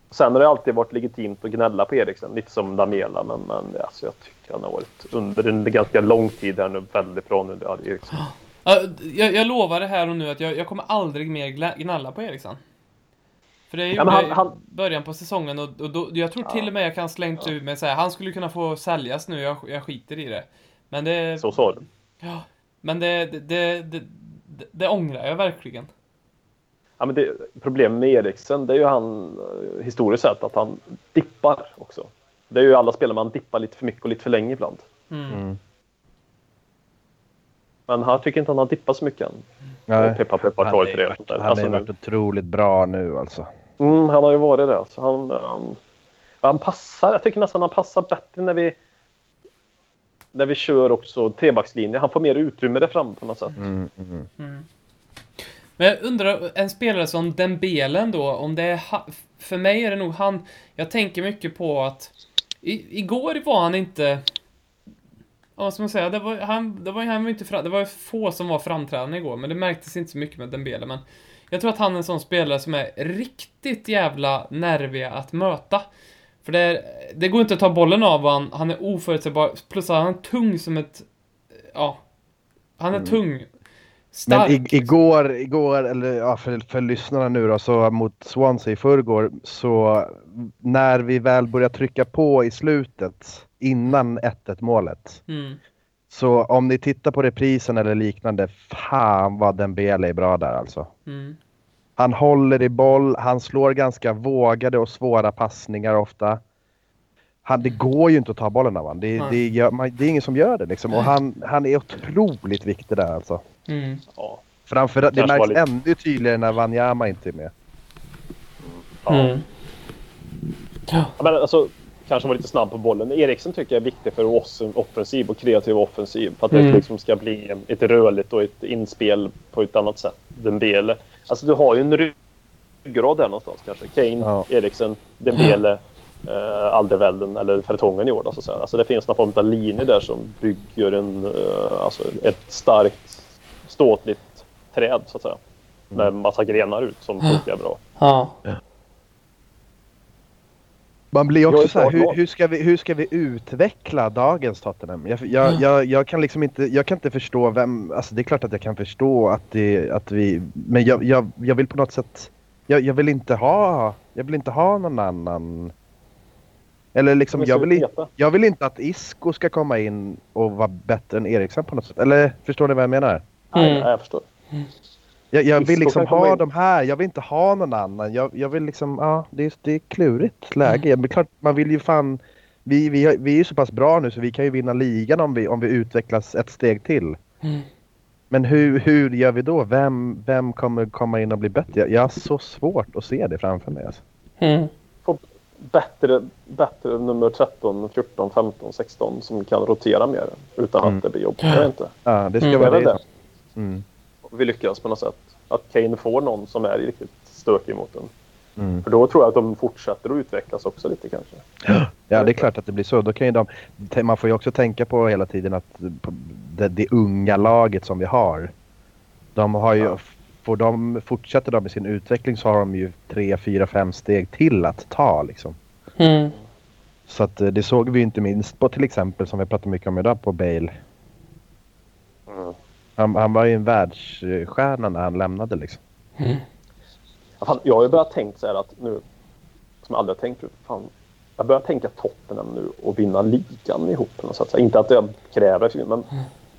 Speaker 2: Sen har det alltid varit legitimt att gnälla på Eriksen, lite som Lamela. Men, men alltså, jag tycker han har varit under en ganska lång tid här nu väldigt bra nu. Ja,
Speaker 1: jag, jag lovar det här och nu att jag, jag kommer aldrig mer gnälla på Eriksson. För det gjorde
Speaker 2: Ja, han-
Speaker 1: jag i
Speaker 2: han-
Speaker 1: början på säsongen och, och då, jag tror till och med jag kan slängt ut mig säga han skulle kunna få säljas nu, jag, jag skiter i det. Men det...
Speaker 2: Så sa du.
Speaker 1: Ja, men det, det, det, det, det, ångrar jag verkligen.
Speaker 2: Ja, men det, problemet med Eriksen det är ju han historiskt sett att han dippar också. Det är ju alla spelare man dippar lite för mycket och lite för länge ibland.
Speaker 1: Mm.
Speaker 3: Mm.
Speaker 2: Men han tycker inte han har dippat så mycket än.
Speaker 3: Nej.
Speaker 2: Peppa Peppa
Speaker 3: Han har ju
Speaker 2: Alltså,
Speaker 3: ju varit otroligt bra nu alltså.
Speaker 2: Mm, han har ju varit det. Alltså, han, han, han passar. Jag tycker nästan han passar bättre när vi när vi kör också trebackslinje. Han får mer utrymme där fram på något sätt.
Speaker 3: Mm, mm.
Speaker 1: Mm. Men jag undrar, en spelare som Dembelen då, om det är För mig är det nog han... Jag tänker mycket på att... I, igår var han inte... Ja, vad ska man säga? Det var, han, det var, han var inte det var få som var framträdande igår, men det märktes inte så mycket med Dembele. Men jag tror att han är en sån spelare som är riktigt jävla nerviga att möta. För det, är, det går inte att ta bollen av han, han är oförutsägbar, plus att han är tung som ett... Ja. Han är tung.
Speaker 3: Men
Speaker 1: Stark.
Speaker 3: i, igår, igår, eller ja, för, för lyssnarna nu då, så mot Swansea i förrgår, så när vi väl började trycka på i slutet, innan 1-1 målet,
Speaker 1: Mm.
Speaker 3: Så om ni tittar på reprisen eller liknande, fan vad Dembele är bra där alltså.
Speaker 1: Mm.
Speaker 3: Han håller i boll, han slår ganska vågade och svåra passningar ofta. Han, det går ju inte att ta bollen av honom. Det, det, man, det är ingen som gör det liksom. Och han, han är otroligt viktig där alltså.
Speaker 1: Mm.
Speaker 2: Ja.
Speaker 3: Framförallt, det märks
Speaker 2: lite-
Speaker 3: ännu tydligare när Wanyama inte är med.
Speaker 2: Ja.
Speaker 1: Mm. Ja.
Speaker 2: Ja, Men alltså, kanske var lite snabb på bollen. Eriksen tycker jag är viktig för oss offensiv och kreativ offensiv. För att
Speaker 1: Mm.
Speaker 2: det liksom ska bli ett rörligt och ett inspel på ett annat sätt. Dembele. Alltså du har ju en ryggrad där någonstans kanske. Kane,
Speaker 3: Ja.
Speaker 2: Eriksen, Dembele, eh, Alderweireld eller Fertongen i år. Då, så att säga. Alltså det finns någon form av linje där som bygger en, eh, alltså ett starkt ståtligt träd så att säga. Med massa grenar ut som funkar bra.
Speaker 1: Ja.
Speaker 3: Man blir också så här, hur, hur, ska vi, hur ska vi utveckla dagens Tottenham? Jag, jag, jag, jag kan liksom inte, jag kan inte förstå vem, alltså det är klart att jag kan förstå att, det, att vi, men jag, jag, jag vill på något sätt, jag, jag vill inte ha, jag vill inte ha någon annan. Eller liksom, jag vill, jag vill inte att Isco ska komma in och vara bättre än Eriksen på något sätt. Eller förstår ni vad jag menar?
Speaker 1: Mm.
Speaker 2: nej, jag förstår.
Speaker 3: Jag, jag vill liksom ha de här, jag vill inte ha någon annan. Jag, jag vill liksom, ja det är, det är klurigt läge. Men klart, man vill ju fan, vi, vi, vi är ju så pass bra nu så vi kan ju vinna ligan om vi, om vi utvecklas ett steg till.
Speaker 1: Mm.
Speaker 3: Men hur, hur gör vi då? Vem, vem kommer komma in och bli bättre? Jag, jag har så svårt att se det framför mig. Alltså.
Speaker 1: Mm.
Speaker 2: Få bättre, bättre nummer 13, 14, 15, 16 som kan rotera mer utan
Speaker 3: Mm.
Speaker 2: att det blir jobbigt.
Speaker 3: Ja, det ska
Speaker 1: Mm.
Speaker 3: Vara det.
Speaker 2: det. Vi lyckas på något sätt. Att Kane får någon som är riktigt stökig mot den.
Speaker 3: Mm.
Speaker 2: För då tror jag att de fortsätter att utvecklas också lite kanske.
Speaker 3: Ja, det är klart att det blir så. Då kan ju de, man får ju också tänka på hela tiden att det, det unga laget som vi har. De har ju,
Speaker 2: Ja.
Speaker 3: får de, fortsätter de med sin utveckling så har de ju tre, fyra, fem steg till att ta liksom.
Speaker 1: Mm.
Speaker 3: Så att eh, det såg vi inte minst på till exempel som vi pratar mycket om idag på Bale.
Speaker 2: Mm.
Speaker 3: Han, han var ju en världsstjärna när han lämnade liksom.
Speaker 2: Ja, Fan, jag har ju börjat tänka så här att nu, som jag aldrig har tänkt fan, jag börjar tänka Tottenham nu och vinna ligan ihop. på något sätt. Så inte att jag kräver, men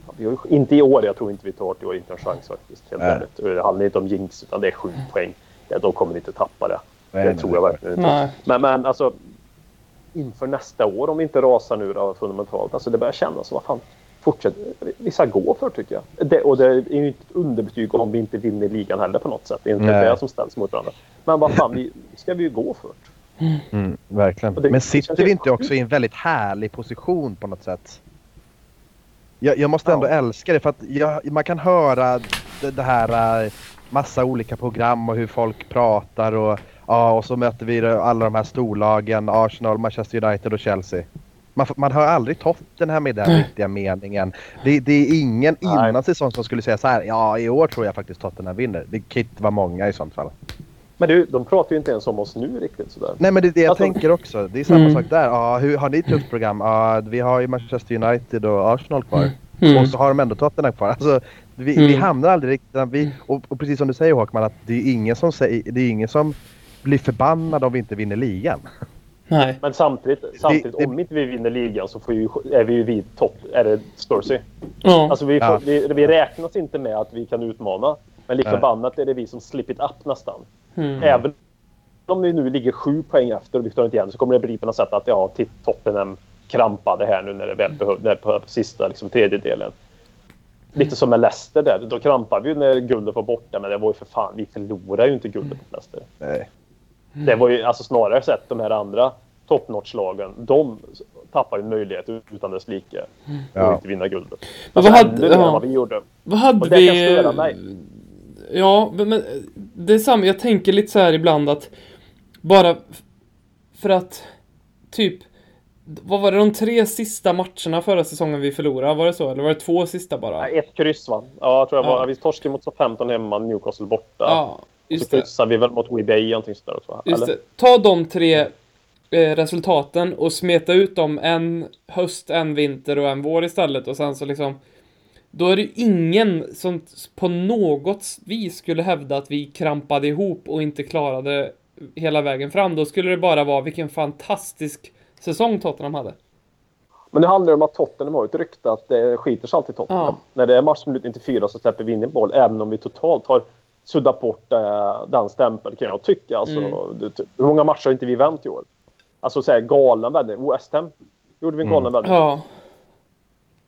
Speaker 2: ja, vi har ju, inte i år. Jag tror inte vi tar det i år. Inte en chans faktiskt. Helt ärligt. Det handlar inte om jinx, utan det är sju poäng. Ja, då kommer inte tappa det.
Speaker 3: Nej,
Speaker 2: det
Speaker 3: nej,
Speaker 2: tror jag
Speaker 3: nej.
Speaker 2: verkligen inte.
Speaker 1: Nej.
Speaker 2: Men, men alltså, inför nästa år, om vi inte rasar nu då, fundamentalt, alltså det börjar kännas som, vad fan, fortsätt, vi ska gå för tycker jag. Det, och det är ju inte ett underbetyg om vi inte vinner ligan heller på något sätt. Det är inte
Speaker 3: Nej.
Speaker 2: det som ställs mot varandra. Men vad fan, vi ska vi ju gå för.
Speaker 3: Mm, verkligen.
Speaker 2: Det-
Speaker 3: Men
Speaker 2: det
Speaker 3: sitter vi inte också i en väldigt härlig position på något sätt? Jag, jag måste ändå
Speaker 2: Ja.
Speaker 3: älska det för att jag, man kan höra det, det här eh, massa olika program och hur folk pratar och ja och så möter vi alla de här storlagen Arsenal, Manchester United och Chelsea. Man, man hör aldrig Tottenham i den riktiga meningen. Det, det är ingen
Speaker 2: Nej.
Speaker 3: innan säsong som skulle säga så här. Ja, i år tror jag faktiskt Tottenham vinner. Det kan inte vara många i sånt fall.
Speaker 2: Men ju- de pratar ju inte ens om oss nu riktigt sådär.
Speaker 3: Nej men det är det jag
Speaker 2: Alltså-
Speaker 3: tänker också. Det är samma
Speaker 1: Mm.
Speaker 3: sak där. Ja, hur, har ni ett tufft program? Ja, vi har ju Manchester United och Arsenal kvar.
Speaker 1: Mm.
Speaker 3: Och så har de ändå Tottenham kvar. Alltså, vi, vi
Speaker 1: Mm.
Speaker 3: hamnar aldrig riktigt... Vi, och, och precis som du säger Håkman, att det är ingen som, säger, det är ingen som blir förbannad om vi inte vinner ligan.
Speaker 1: Nej.
Speaker 2: Men samtidigt, samtidigt
Speaker 3: det-
Speaker 2: om inte vi vinner ligan så får ju, är vi ju vid topp. Är det Spursy?
Speaker 1: Ja.
Speaker 2: Alltså vi, får,
Speaker 3: Ja.
Speaker 2: vi, vi räknas inte med att vi kan utmana. Men lik
Speaker 3: Nej.
Speaker 2: förbannat är det vi som slip it up nästan.
Speaker 1: Mm.
Speaker 2: Även om vi nu ligger sju poäng efter och vi tar inte igen så kommer det bli på något sätt att ja, till toppen är krampade här nu när det väl behövs, när på, på sista liksom, tredjedelen. Lite som med Leicester där. Då krampade vi ju när guldet var borta. Men det var ju för fan, vi förlorade ju inte guldet mot Leicester.
Speaker 3: Nej.
Speaker 2: Det var ju alltså snarare sett de här andra top-notch-lagen. De tappar ju en möjlighet utan dess like. att
Speaker 3: Ja.
Speaker 2: inte vinna guldet.
Speaker 1: Men
Speaker 2: Alltså,
Speaker 1: vad hade-
Speaker 2: mer än
Speaker 1: ja.
Speaker 2: vad vi gjorde.
Speaker 1: Vad hade
Speaker 2: Och det
Speaker 1: vi...
Speaker 2: kan störa mig.
Speaker 1: Ja, men, det är samma. Jag tänker lite så här ibland att bara för att typ vad var det de tre sista matcherna förra säsongen vi förlorade? Var det så? Eller var det två sista bara?
Speaker 2: Ett kryss va? Ja, jag tror jag var.
Speaker 1: Ja.
Speaker 2: Vi torskade mot 15 hemma, Newcastle borta.
Speaker 1: Ja, just det.
Speaker 2: kryssade vi väl mot WeBay någonting sådär också?
Speaker 1: Just
Speaker 2: Eller?
Speaker 1: det. Ta de tre eh, resultaten och smeta ut dem en höst, en vinter och en vår istället och sen så liksom då är det ingen som på något vis skulle hävda att vi krampade ihop och inte klarade hela vägen fram. Då skulle det bara vara vilken fantastisk säsong Tottenham hade.
Speaker 2: Men nu handlar det om att Tottenham har ett rykte att det skiter sig alltid i Tottenham.
Speaker 1: Ja.
Speaker 2: När det är matchminut 94 så släpper vi in en boll även om vi totalt har suddat bort eh, den stämpeln kan jag tycka. Alltså,
Speaker 1: Mm.
Speaker 2: det, hur många matcher har inte vi vänt i år? Alltså så här, galen vändning. Ham gjorde vi en galen vändning.
Speaker 1: Ja.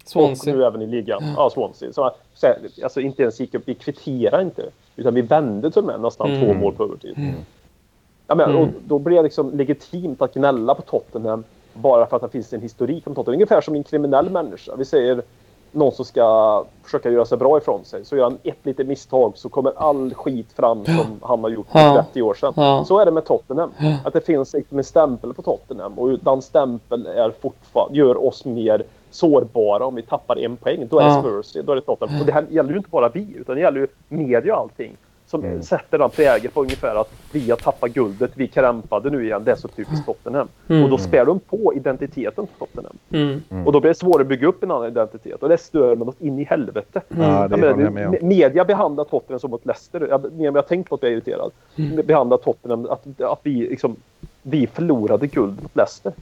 Speaker 2: Och
Speaker 1: Swansea.
Speaker 2: nu även i ligan. Ja, Swansea. Så, så här, alltså inte ens gick upp, vi kvitterade inte. Utan vi vände till och med nästan
Speaker 1: Mm.
Speaker 2: två mål på övertid. Ja, men, och då blir det liksom legitimt att gnälla på Tottenham bara för att det finns en historik om Tottenham. Ungefär som en kriminell människa. Vi säger någon som ska försöka göra sig bra ifrån sig. Så gör han ett litet misstag så kommer all skit fram som han har gjort för
Speaker 1: Ja.
Speaker 2: 30 år sedan.
Speaker 1: Ja.
Speaker 2: Så är det med Tottenham. Att det finns en stämpel på Tottenham och den stämpeln är fortfarande, gör oss mer sårbara om vi tappar en poäng. Då är det
Speaker 1: Ja.
Speaker 2: Spurs, då är det Tottenham. Och det här gäller ju inte bara vi utan det gäller ju media och allting. Som
Speaker 3: Mm.
Speaker 2: sätter den prägel på ungefär att vi har tappat guldet, vi krampade nu igen. Det är så typiskt Tottenham.
Speaker 1: Mm.
Speaker 2: Och då spär de på identiteten på Tottenham.
Speaker 1: Mm.
Speaker 2: Och då blir det svårare att bygga upp en annan identitet. Och det stör mig något in i helvete.
Speaker 3: Ja, det
Speaker 2: Jag
Speaker 3: håller
Speaker 2: menar, media behandlar Tottenham som mot Leicester. Jag, jag tänkt på att jag är irriterad.
Speaker 1: Mm.
Speaker 2: Behandlar Tottenham att, att vi liksom vi förlorade guld mot Leicester.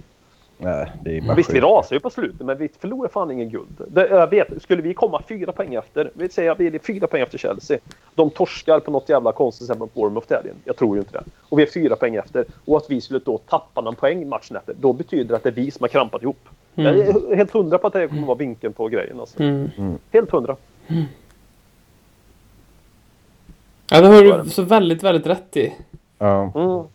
Speaker 3: Nej, det är bara
Speaker 2: Visst, vi rasade ju på slutet, men vi förlorade fan ingen guld. Det, jag vet, skulle vi komma fyra poäng efter, vi säger att vi är fyra poäng efter Chelsea. De torskar på något jävla konstigt sätt mot Bournemouth helgen. Jag tror ju inte det. Och vi är fyra poäng efter. Och att vi skulle då tappa någon poäng matchen efter, då betyder det att det är vi som har krampat ihop. Jag är helt hundra på att det kommer vara vinkeln på grejen. Alltså.
Speaker 1: Mm.
Speaker 2: Helt hundra.
Speaker 1: Ja, det har du så väldigt, väldigt rätt i.
Speaker 3: Ja.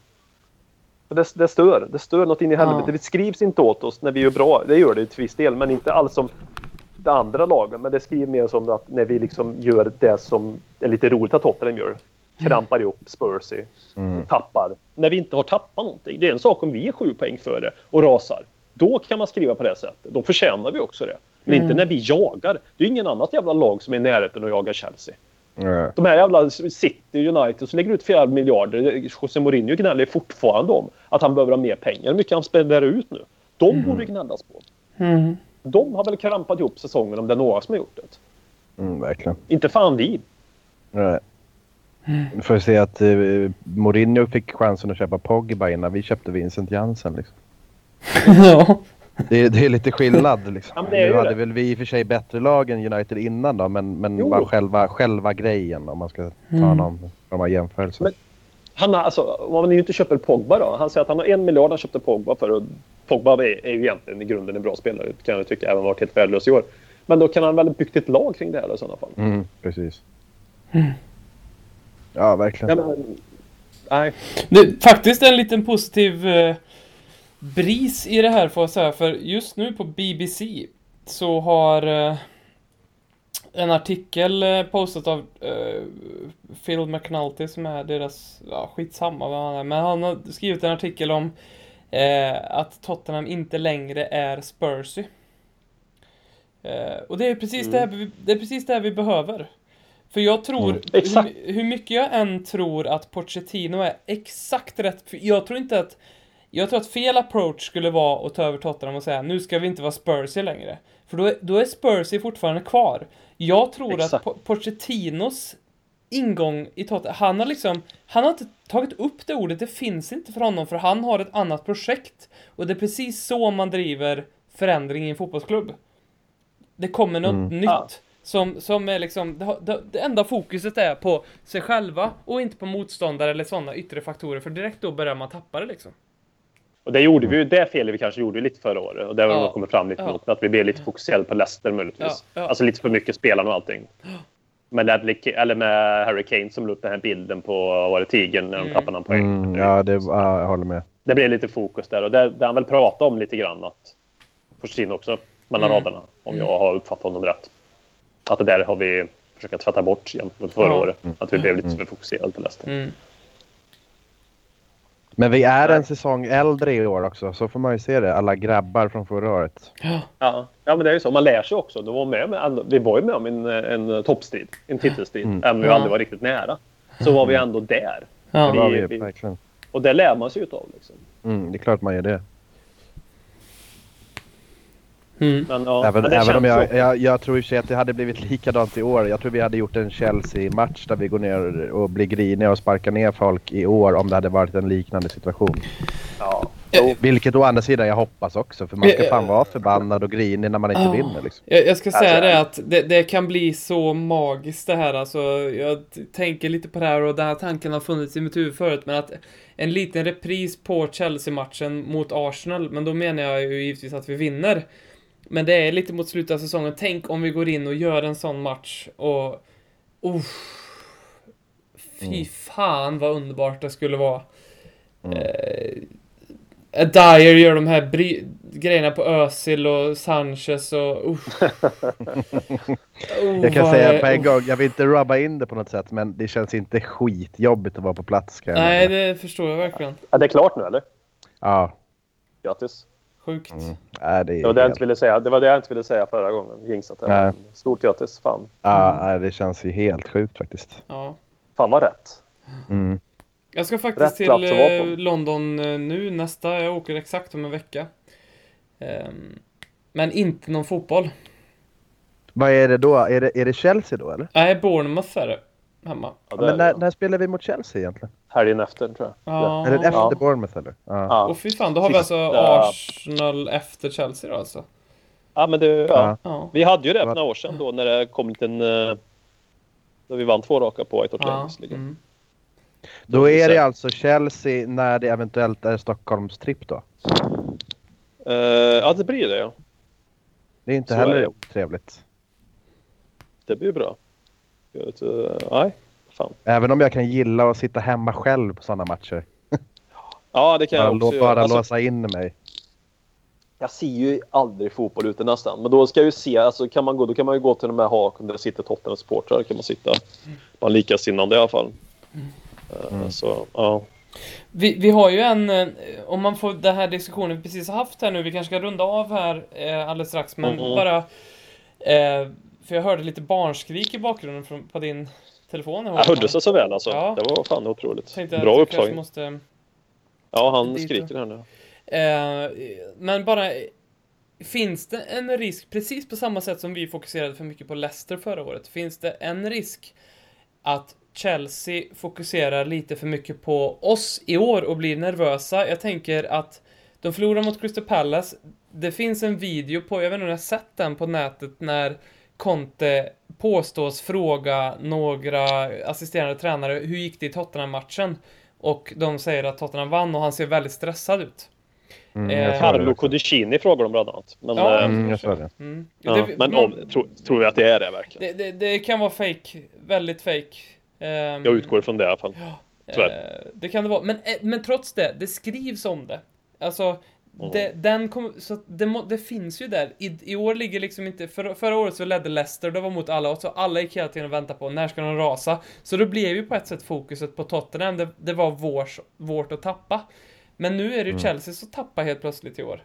Speaker 2: Mm. För Det, det stör. Det stör något in i helvete.
Speaker 1: Ja.
Speaker 2: Det skrivs inte åt oss när vi gör bra. Det gör det till viss del, men inte alls som det andra lagen. Men det skriver mer som att när vi liksom gör det som är lite roligt att Tottenham gör. Krampar ihop, Spursy,
Speaker 3: Mm.
Speaker 2: tappar. När vi inte har tappat någonting. Det är en sak om vi är sju poäng före och rasar. Då kan man skriva på det sättet. Då förtjänar vi också det. Men inte när vi jagar. Det är ingen annat jävla lag som är i närheten och jagar Chelsea.
Speaker 3: Ja.
Speaker 2: De här jävla City United som lägger ut flera miljarder. José Mourinho gnäller fortfarande om att han behöver ha mer pengar. Hur mycket han spenderar ut nu. De borde det gnällas på.
Speaker 1: Mm.
Speaker 2: De har väl krampat ihop säsongen om det är några som har gjort det.
Speaker 3: Mm, verkligen.
Speaker 2: Inte fan vi.
Speaker 3: Nej. Nu får se att uh, Mourinho fick chansen att köpa Pogba innan vi köpte Vincent Jansen. Liksom.
Speaker 1: ja.
Speaker 3: Det, det är lite skillnad. Liksom.
Speaker 2: Ja, men det är ju
Speaker 3: nu hade
Speaker 2: det.
Speaker 3: väl vi i och för sig bättre lag än United innan då, men, men
Speaker 2: Jo.
Speaker 3: bara själva, själva grejen om man ska ta
Speaker 1: Mm.
Speaker 3: någon form av jämförelse.
Speaker 2: Men- Han har, alltså, om man ju inte köper Pogba då. Han säger att han har en miljard han köpte Pogba för. Och Pogba är, är ju egentligen i grunden en bra spelare. Kan jag tycka. Även varit helt värdelös i år. Men då kan han väl byggt ett lag kring det här i sådana fall.
Speaker 3: Mm, precis. Ja, verkligen.
Speaker 2: Ja, men, nej.
Speaker 1: Det, faktiskt en liten positiv eh, bris i det här får jag säga, för just nu på BBC så har eh, en artikel eh, postat av eh, Phil McNulty som är deras, ja skitsamma vad han är, men han har skrivit en artikel om eh, att Tottenham inte längre är Spursy. Eh, och det är precis det här vi, det är precis det här vi behöver. För jag tror,
Speaker 3: Mm.
Speaker 1: Hur, hur mycket jag än tror att Pochettino är exakt rätt, för jag tror inte att jag tror att fel approach skulle vara att ta över Tottenham och säga nu ska vi inte vara Spursy längre. För då är, då är Spursy fortfarande kvar. Jag tror
Speaker 2: Exakt.
Speaker 1: att Po- Pochettinos ingång i Tottenham, han har liksom, han har inte tagit upp det ordet, det finns inte för honom för han har ett annat projekt. Och det är precis så man driver förändring i en fotbollsklubb. Det kommer något
Speaker 3: Mm.
Speaker 1: nytt. Som, som är liksom, det, det, det enda fokuset är på sig själva och inte på motståndare eller sådana yttre faktorer för direkt då börjar man tappa det liksom.
Speaker 2: Och det gjorde vi ju, det felet vi kanske gjorde lite förra året. Och det har
Speaker 1: Ja.
Speaker 2: kommit fram lite
Speaker 1: Ja.
Speaker 2: mot. Att vi blev lite fokuserade på Leicester möjligtvis.
Speaker 1: Ja, ja.
Speaker 2: Alltså lite för mycket spelande och allting. Med, Ledley, eller med Harry Kane som la upp den här bilden på, var det Tigern när de
Speaker 1: Mm.
Speaker 2: tappade någon poäng.
Speaker 3: Mm, ja, det, ja, jag håller med.
Speaker 2: Det blev lite fokus där och det, det han väl pratade om lite grann att Pochettino också mellan
Speaker 1: Mm.
Speaker 2: raderna om jag har uppfattat honom rätt. Att det där har vi försökt tvätta bort gentemot förra
Speaker 1: Ja.
Speaker 2: året. Att vi blev lite för fokuserade på Leicester.
Speaker 3: Men vi är en säsong äldre i år också, så får man ju se det. Alla grabbar från förra året.
Speaker 1: Ja.
Speaker 2: Ja, ja, men det är ju så. Man lär sig också. Var med, med, vi var ju med om en, en toppstrid, en titelstrid.
Speaker 3: Mm.
Speaker 2: Även om vi aldrig var riktigt nära. Så var vi ändå där.
Speaker 1: Ja.
Speaker 3: Det var
Speaker 2: Vi-
Speaker 3: vi,
Speaker 2: vi-
Speaker 3: verkligen.
Speaker 2: Och det lär man sig utav. Liksom.
Speaker 3: Mm, det är klart man gör det.
Speaker 1: Mm.
Speaker 2: Men, ja,
Speaker 3: även
Speaker 2: men
Speaker 3: även om jag, jag, jag tror i och för sig att det hade blivit likadant i år. Jag tror vi hade gjort en Chelsea-match där vi går ner och blir griniga och sparkar ner folk i år om det hade varit en liknande situation.
Speaker 2: Ja.
Speaker 1: Jo.
Speaker 3: Vilket å andra sidan jag hoppas också, för man ska fan vara förbannad och grinig när man inte
Speaker 1: Ja.
Speaker 3: vinner. Liksom.
Speaker 1: Jag, jag ska säga
Speaker 2: Alltså,
Speaker 1: det att det, det kan bli så magiskt det här alltså. Jag tänker lite på det här och den här tanken har funnits i mitt huvud förut men att en liten repris på Chelsea-matchen mot Arsenal, men då menar jag ju givetvis att vi vinner. Men det är lite mot slutet av säsongen. Tänk om vi går in och gör en sån match och... Uff, fy
Speaker 3: Mm.
Speaker 1: fan vad underbart det skulle vara.
Speaker 3: Mm.
Speaker 1: Eh, Dyer gör de här bry grejerna på Özil och Sanchez och... uff. Oh,
Speaker 3: Jag kan säga
Speaker 1: är-
Speaker 3: på en gång, jag vill inte rubba in det på något sätt men det känns inte skitjobbigt att vara på plats.
Speaker 1: Nej, det förstår jag verkligen.
Speaker 2: Är det klart nu eller?
Speaker 3: Ja,
Speaker 2: Grattis.
Speaker 1: Sjukt.
Speaker 3: mm. nej, det är
Speaker 2: Det var det jag
Speaker 3: helt-
Speaker 2: inte ville säga. Det var det jag inte ville säga förra gången. Jinxat det. Stort grattis. Fan.
Speaker 3: ja, nej, det känns ju helt sjukt faktiskt.
Speaker 1: Ja.
Speaker 2: Fan vad rätt.
Speaker 3: Mm.
Speaker 1: Jag ska
Speaker 2: Rätt
Speaker 1: faktiskt till
Speaker 2: att vara
Speaker 1: eh. London eh, nu nästa. Jag åker exakt om en vecka. Ehm, men inte någon fotboll.
Speaker 3: Vad är det då? Är det, är det Chelsea då eller?
Speaker 1: Nej, Bournemouth är det. Hemma.
Speaker 2: Ja,
Speaker 3: men
Speaker 2: är
Speaker 3: när, när spelar vi mot Chelsea egentligen?
Speaker 2: Helgen efter tror jag.
Speaker 1: Ja.
Speaker 3: Är det efter
Speaker 2: Ja.
Speaker 3: Bournemouth eller? Ja.
Speaker 2: Ja.
Speaker 1: Och fy fan, då har vi alltså Arsenal efter Chelsea då alltså.
Speaker 2: ja, men det. Vi hade ju det för några år sedan då när det kom en... eh, När vi vann två raka på White Hart
Speaker 1: Ja. Mm.
Speaker 3: Då är det
Speaker 2: Så-
Speaker 3: alltså Chelsea när det eventuellt är Stockholms tripp då?
Speaker 2: Eh, ja, det blir det ja.
Speaker 3: Det är inte
Speaker 2: Så är
Speaker 3: heller
Speaker 2: det.
Speaker 3: otrevligt.
Speaker 2: Det blir bra. Eh, nej, fan.
Speaker 3: Även om jag kan gilla att sitta hemma själv på sådana matcher.
Speaker 2: Ja, det kan
Speaker 3: Bara,
Speaker 2: jag också göra.
Speaker 3: bara
Speaker 2: Alltså,
Speaker 3: låsa in mig.
Speaker 2: Jag ser ju aldrig fotboll ute nästan. Men då ska jag ju se, alltså kan man gå, då kan man ju gå till de här haken där det sitter Tottenham supportrar. kan man sitta. Man likasinnande i alla fall. Eh, Så, ja.
Speaker 1: Vi, vi har ju en, eh, om man får den här diskussionen vi precis har haft här nu, vi kanske ska runda av här eh, alldeles strax, men
Speaker 2: Mhm.
Speaker 1: bara... Eh, för jag hörde lite barnskrik i bakgrunden från, på din telefon.
Speaker 2: Jag hörde sig så väl alltså.
Speaker 1: Ja.
Speaker 2: Det var fan otroligt. Bra upptagning.
Speaker 1: måste...
Speaker 2: Ja, han skriker här nu.
Speaker 1: Eh, men bara... Finns det en risk, precis på samma sätt som vi fokuserade för mycket på Leicester förra året, finns det en risk att Chelsea fokuserar lite för mycket på oss i år och blir nervösa? Jag tänker att de förlorar mot Crystal Palace. Det finns en video på, jag vet inte om ni har sett den på nätet, när Conte påstås fråga några assisterande tränare hur gick det i Tottenham-matchen? Och de säger att Tottenham vann och han ser väldigt stressad ut.
Speaker 3: Mm,
Speaker 1: Eh,
Speaker 3: jag
Speaker 2: Carlo. Codicini frågar de bland annat. Men,
Speaker 1: Ja.
Speaker 2: eh,
Speaker 3: Mm, jag såg det.
Speaker 1: Mm.
Speaker 2: ja,
Speaker 1: Det-
Speaker 2: men om, tro, tror vi att det är det verkligen?
Speaker 1: det, det, det kan vara fake, väldigt fake. Ehm,
Speaker 2: Jag utgår från det i alla fall. tyvärr.
Speaker 1: eh, det kan det vara, men, eh, men trots det, det skrivs om det. Alltså, det, den kom, så det, må, det finns ju där. I, I år ligger liksom inte, för, förra året så ledde Leicester, det var mot alla, och så alla gick hela tiden och väntade på när ska de rasa. Så då blev ju på ett sätt fokuset på Tottenham, det, det var vårs, vårt att tappa. Men nu är det ju Chelsea som tappar helt plötsligt i år.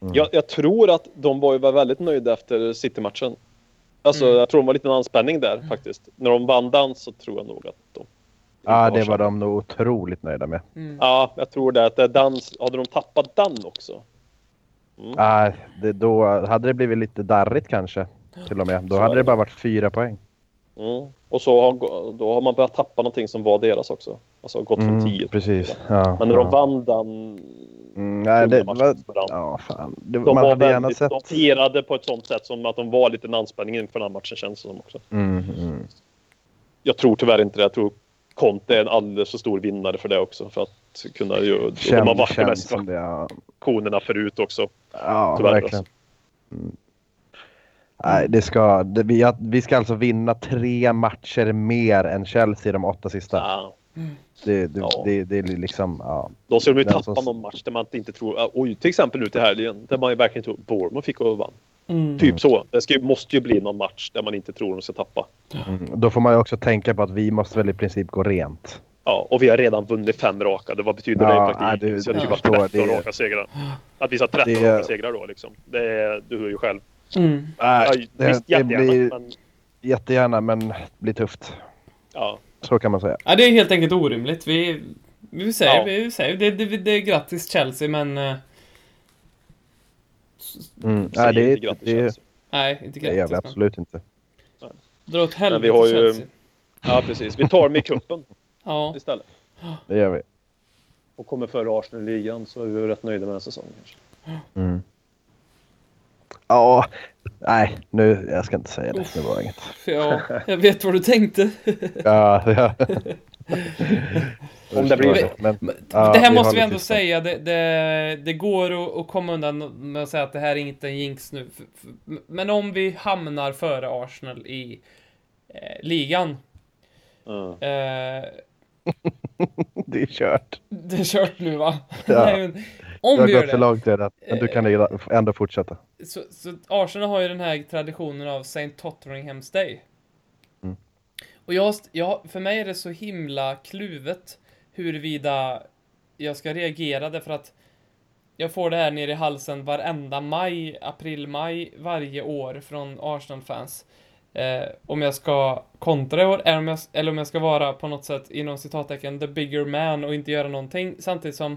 Speaker 2: Jag, jag tror att de var ju väldigt nöjda efter City-matchen. Alltså,
Speaker 1: Mm.
Speaker 2: jag tror de var lite en anspänning där faktiskt. När de vann den så tror jag nog att de...
Speaker 3: Ja, det var de nog otroligt nöjda med.
Speaker 1: Mm.
Speaker 2: Ja, jag tror det. Att det hade de tappat den också?
Speaker 3: Ja, det, då hade det blivit lite darrigt kanske. Till och med. Då
Speaker 2: Så
Speaker 3: hade det bara varit fyra poäng.
Speaker 2: Mm. Och så har, då har man börjat tappa någonting som var deras också. Alltså gått från
Speaker 3: Mm,
Speaker 2: 10
Speaker 3: precis. Ja,
Speaker 2: Men när
Speaker 3: ja.
Speaker 2: de vann den...
Speaker 3: Mm, nej, det, var, ja, fan. Det,
Speaker 2: De
Speaker 3: man
Speaker 2: var
Speaker 3: hade gärna
Speaker 2: väldigt,
Speaker 3: sett...
Speaker 2: de firade på ett sånt sätt som att de var lite en anspänning inför den här matchen känns det som också.
Speaker 3: Mm, mm.
Speaker 2: Jag tror tyvärr inte det. Jag tror Conte är en alldeles för stor vinnare för det också. För att kunna ju... De har varit de.
Speaker 3: Ja,
Speaker 2: situationerna förut också.
Speaker 3: ja
Speaker 2: Tyvärr,
Speaker 3: verkligen. Mm. Nej, det ska, det, vi, vi ska alltså vinna tre matcher mer än Chelsea de åtta sista.
Speaker 2: Ja.
Speaker 3: Det, det,
Speaker 2: Ja.
Speaker 3: det, det är liksom, ja.
Speaker 2: Då ska de ju tappa
Speaker 3: som-
Speaker 2: någon match där man inte tror... Oj, till exempel nu till helgen. Där man ju verkligen tror Bournemouth fick och vann.
Speaker 1: Mm.
Speaker 2: Typ så. Det ska, måste ju bli någon match där man inte tror de ska tappa.
Speaker 3: Mm. Då får man ju också tänka på att vi måste väl i princip gå rent.
Speaker 2: Ja, och vi har redan vunnit fem raka. Det, vad betyder
Speaker 3: Ja,
Speaker 2: det i praktiken?
Speaker 3: du-
Speaker 2: så det
Speaker 1: du
Speaker 2: typ
Speaker 3: förstår,
Speaker 2: 13
Speaker 3: det-
Speaker 2: raka segrar. Att vi sa 13
Speaker 3: Det-
Speaker 2: raka segrar då liksom. Det är, du hör ju själv.
Speaker 1: Mm.
Speaker 2: Ja,
Speaker 3: det,
Speaker 2: visst,
Speaker 3: det
Speaker 2: jättegärna.
Speaker 3: blir
Speaker 2: Men,
Speaker 3: jättegärna men det blir tufft.
Speaker 2: ja.
Speaker 3: Så kan man säga.
Speaker 1: Ja, det är helt enkelt orimligt. Vi, vi säger,
Speaker 2: Ja.
Speaker 1: vi säger det, det, det är grattis Chelsea, men...
Speaker 3: Mm. Nej, det,
Speaker 2: inte
Speaker 3: är-
Speaker 2: grattis,
Speaker 3: det.
Speaker 1: Nej, inte
Speaker 3: det gör vi absolut inte.
Speaker 1: Dra åt helvete
Speaker 2: vi har ju-
Speaker 1: Chelsea.
Speaker 2: ja, precis. Vi tar i cupen
Speaker 1: Ja.
Speaker 2: istället.
Speaker 3: Det gör vi.
Speaker 2: Och kommer före Arsenal i ligan så är vi rätt nöjda med den säsongen. Kanske.
Speaker 3: Mm. Ja, nej, nu, jag ska inte säga det. Det var inget.
Speaker 1: Ja, jag vet vad du tänkte.
Speaker 3: Ja, ja.
Speaker 2: Om det blir.
Speaker 3: Men,
Speaker 1: Men
Speaker 3: Ja,
Speaker 1: det här måste vi ändå säga, det, det, det går att, att komma undan med att säga att det här är inte en jinx nu. Men om vi hamnar före Arsenal i eh, ligan,
Speaker 2: Ja.
Speaker 1: eh,
Speaker 3: det är kört.
Speaker 1: det är kört nu va?
Speaker 3: Ja.
Speaker 1: Nej, men,
Speaker 3: Du
Speaker 1: Om
Speaker 3: har
Speaker 1: vi gör
Speaker 3: gått för långt redan. Men du kan ändå fortsätta.
Speaker 1: Så, så Arsenal har ju den här traditionen av St. Totteringham's Day. Och jag, jag, för mig är det så himla kluvet huruvida jag ska reagera därför att jag får det här nere i halsen varenda maj, april, maj varje år från Arsenal-fans. Eh, om jag ska kontra i år, eller om, jag, eller om jag ska vara på något sätt inom citattecken the bigger man och inte göra någonting. Samtidigt som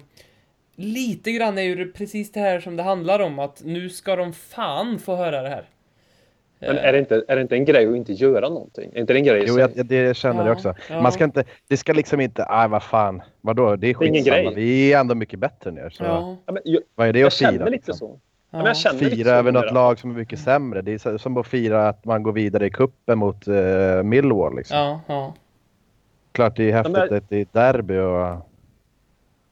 Speaker 1: lite grann är ju det precis det här som det handlar om, att nu ska de fan få höra det här.
Speaker 2: Men är det, inte, är det inte en grej att inte göra någonting? Är inte det en grej
Speaker 3: Jo,
Speaker 2: sig?
Speaker 3: jag, det känner jag
Speaker 1: Ja,
Speaker 3: också.
Speaker 1: ja.
Speaker 3: Man ska inte, det ska liksom inte, nej vad fan, vadå, det är
Speaker 2: är ingen
Speaker 3: skitsamma.
Speaker 2: grej.
Speaker 3: Vi är ändå mycket bättre nu. Så
Speaker 1: Ja,
Speaker 2: Ja, men jag,
Speaker 3: vad är det
Speaker 2: jag
Speaker 3: att fira?
Speaker 2: lite
Speaker 3: liksom?
Speaker 2: så. Ja.
Speaker 1: ja.
Speaker 2: Men jag
Speaker 3: Fira över något lag som är mycket sämre. Det är som att fira att man går vidare i kuppen mot uh, Millwall. Liksom.
Speaker 1: Ja, ja.
Speaker 3: Klart det är häftigt
Speaker 2: men-
Speaker 3: att det är derby och...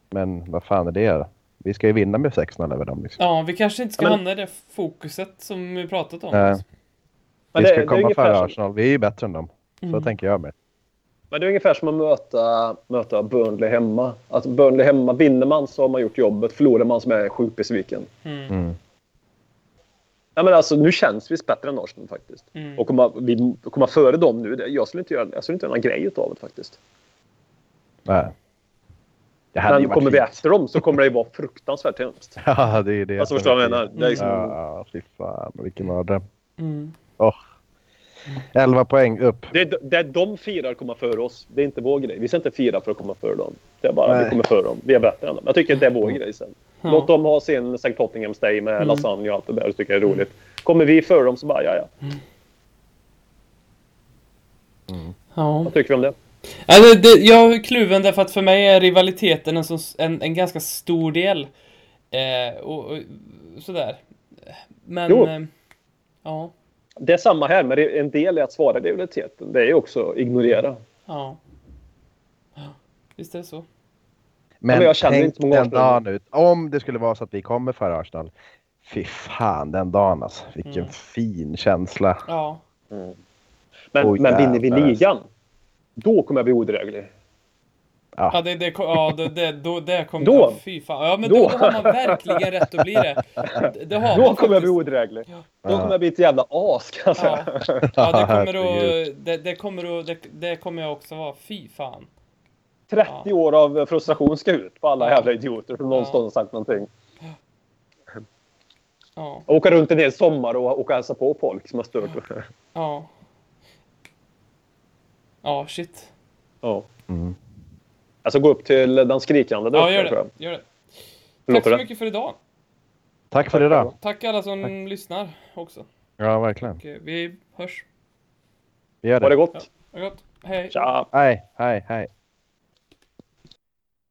Speaker 3: Men vad fan är det då? Vi ska ju vinna med 6-0 över dem. Liksom.
Speaker 1: Ja, vi kanske inte ska
Speaker 2: Ja, men-
Speaker 1: hamna i det fokuset som vi pratat om.
Speaker 3: Nej.
Speaker 2: Men
Speaker 3: vi
Speaker 2: det-
Speaker 3: ska
Speaker 2: det är
Speaker 3: komma
Speaker 2: ungefär
Speaker 3: före
Speaker 2: som-
Speaker 3: Arsenal. Vi är ju bättre än dem. Så
Speaker 1: Mm.
Speaker 3: tänker jag med.
Speaker 2: Men det är ungefär som att möta, möta Burnley hemma. Att Burnley hemma, vinner man så har man gjort jobbet. Förlorar man så är man sjukt besviken.
Speaker 1: Mm.
Speaker 3: Mm.
Speaker 2: Ja, men alltså, nu känns vi bättre än Arsenal faktiskt.
Speaker 1: Mm.
Speaker 2: Och komma, vi, komma före dem nu, det, jag skulle inte göra, jag skulle inte göra någon grej av det faktiskt.
Speaker 3: Nej. Det
Speaker 2: Men kommer vi
Speaker 3: fint.
Speaker 2: efter dem så kommer det ju vara fruktansvärt hemskt.
Speaker 3: Ja, det är det.
Speaker 2: Alltså förstår du vad jag menar? Det är liksom,
Speaker 3: Ja, fy fan. Vilken mardröm.
Speaker 1: Mm.
Speaker 3: Åh. 11 poäng upp.
Speaker 2: det, är- det är de firar komma före oss. Det är inte vår grej. Vi ska inte fira för att komma före dem. Det är bara
Speaker 3: Nej.
Speaker 2: vi kommer före dem. Vi är bättre än dem. Jag tycker det är vår grej sen.
Speaker 1: Ja.
Speaker 2: Låt dem ha sin St. Tottenham's Day med
Speaker 1: Mm.
Speaker 2: lasagne och allt det där. Det tycker jag är roligt. Kommer vi före dem så bara, ja ja.
Speaker 1: Ja.
Speaker 2: Vad tycker vi om det?
Speaker 1: Alltså, det, jag är kluven därför att för mig är rivaliteten en, så, en, en ganska stor del. Eh, och, och sådär. Men...
Speaker 2: Jo.
Speaker 1: Eh, ja.
Speaker 2: Det är samma här, men en del i att svara rivaliteten. Det är ju också ignorera.
Speaker 1: Ja. Ja, Visst är det så.
Speaker 3: Men,
Speaker 2: men jag känner
Speaker 3: tänk
Speaker 2: inte många
Speaker 3: den dagen ut. Om det skulle vara så att vi kommer före Arsenal. Fy fan den dagen alltså. Vilken
Speaker 1: Mm.
Speaker 3: fin känsla.
Speaker 1: Ja.
Speaker 2: Men,
Speaker 3: Oj,
Speaker 2: men vinner vi ligan, då kommer jag bli odräglig.
Speaker 1: Ja, det, det, ja, det, det, då, det kommer...
Speaker 2: Då?
Speaker 1: ja, Fy fan. Ja, men då,
Speaker 2: Då?
Speaker 1: då har man verkligen rätt att bli det. Det, det har
Speaker 2: Då
Speaker 1: man
Speaker 2: kommer jag bli
Speaker 1: faktiskt.
Speaker 2: odräglig.
Speaker 1: Ja.
Speaker 2: Då kommer jag bli ett jävla as kan jag säga.
Speaker 1: Ja. Ja, det kommer att... Det, det kommer att... Det, det kommer jag också vara. Fy fan.
Speaker 2: 30 år av frustration ska ut på alla
Speaker 1: Ja.
Speaker 2: jävla idioter som någonstans har sagt någonting.
Speaker 1: Ja.
Speaker 2: Åka runt en hel sommar och åka och hälsa på folk som har stört.
Speaker 1: Ja. Ja, shit.
Speaker 2: Ja.
Speaker 3: Mm.
Speaker 2: Alltså gå upp till den skrikande där
Speaker 1: Ja,
Speaker 2: uppe,
Speaker 1: gör
Speaker 2: tror
Speaker 1: det.
Speaker 2: jag.
Speaker 1: Gör det. Tack så
Speaker 2: det?
Speaker 1: mycket för idag.
Speaker 3: Tack för idag.
Speaker 1: Tack alla som lyssnar också.
Speaker 3: Ja, verkligen.
Speaker 1: Och, eh, vi hörs.
Speaker 3: Vi gör
Speaker 2: Ha det
Speaker 3: det.
Speaker 2: gott.
Speaker 1: Ha det gott. Hej.
Speaker 2: Tja!
Speaker 3: Hej, hej, hej.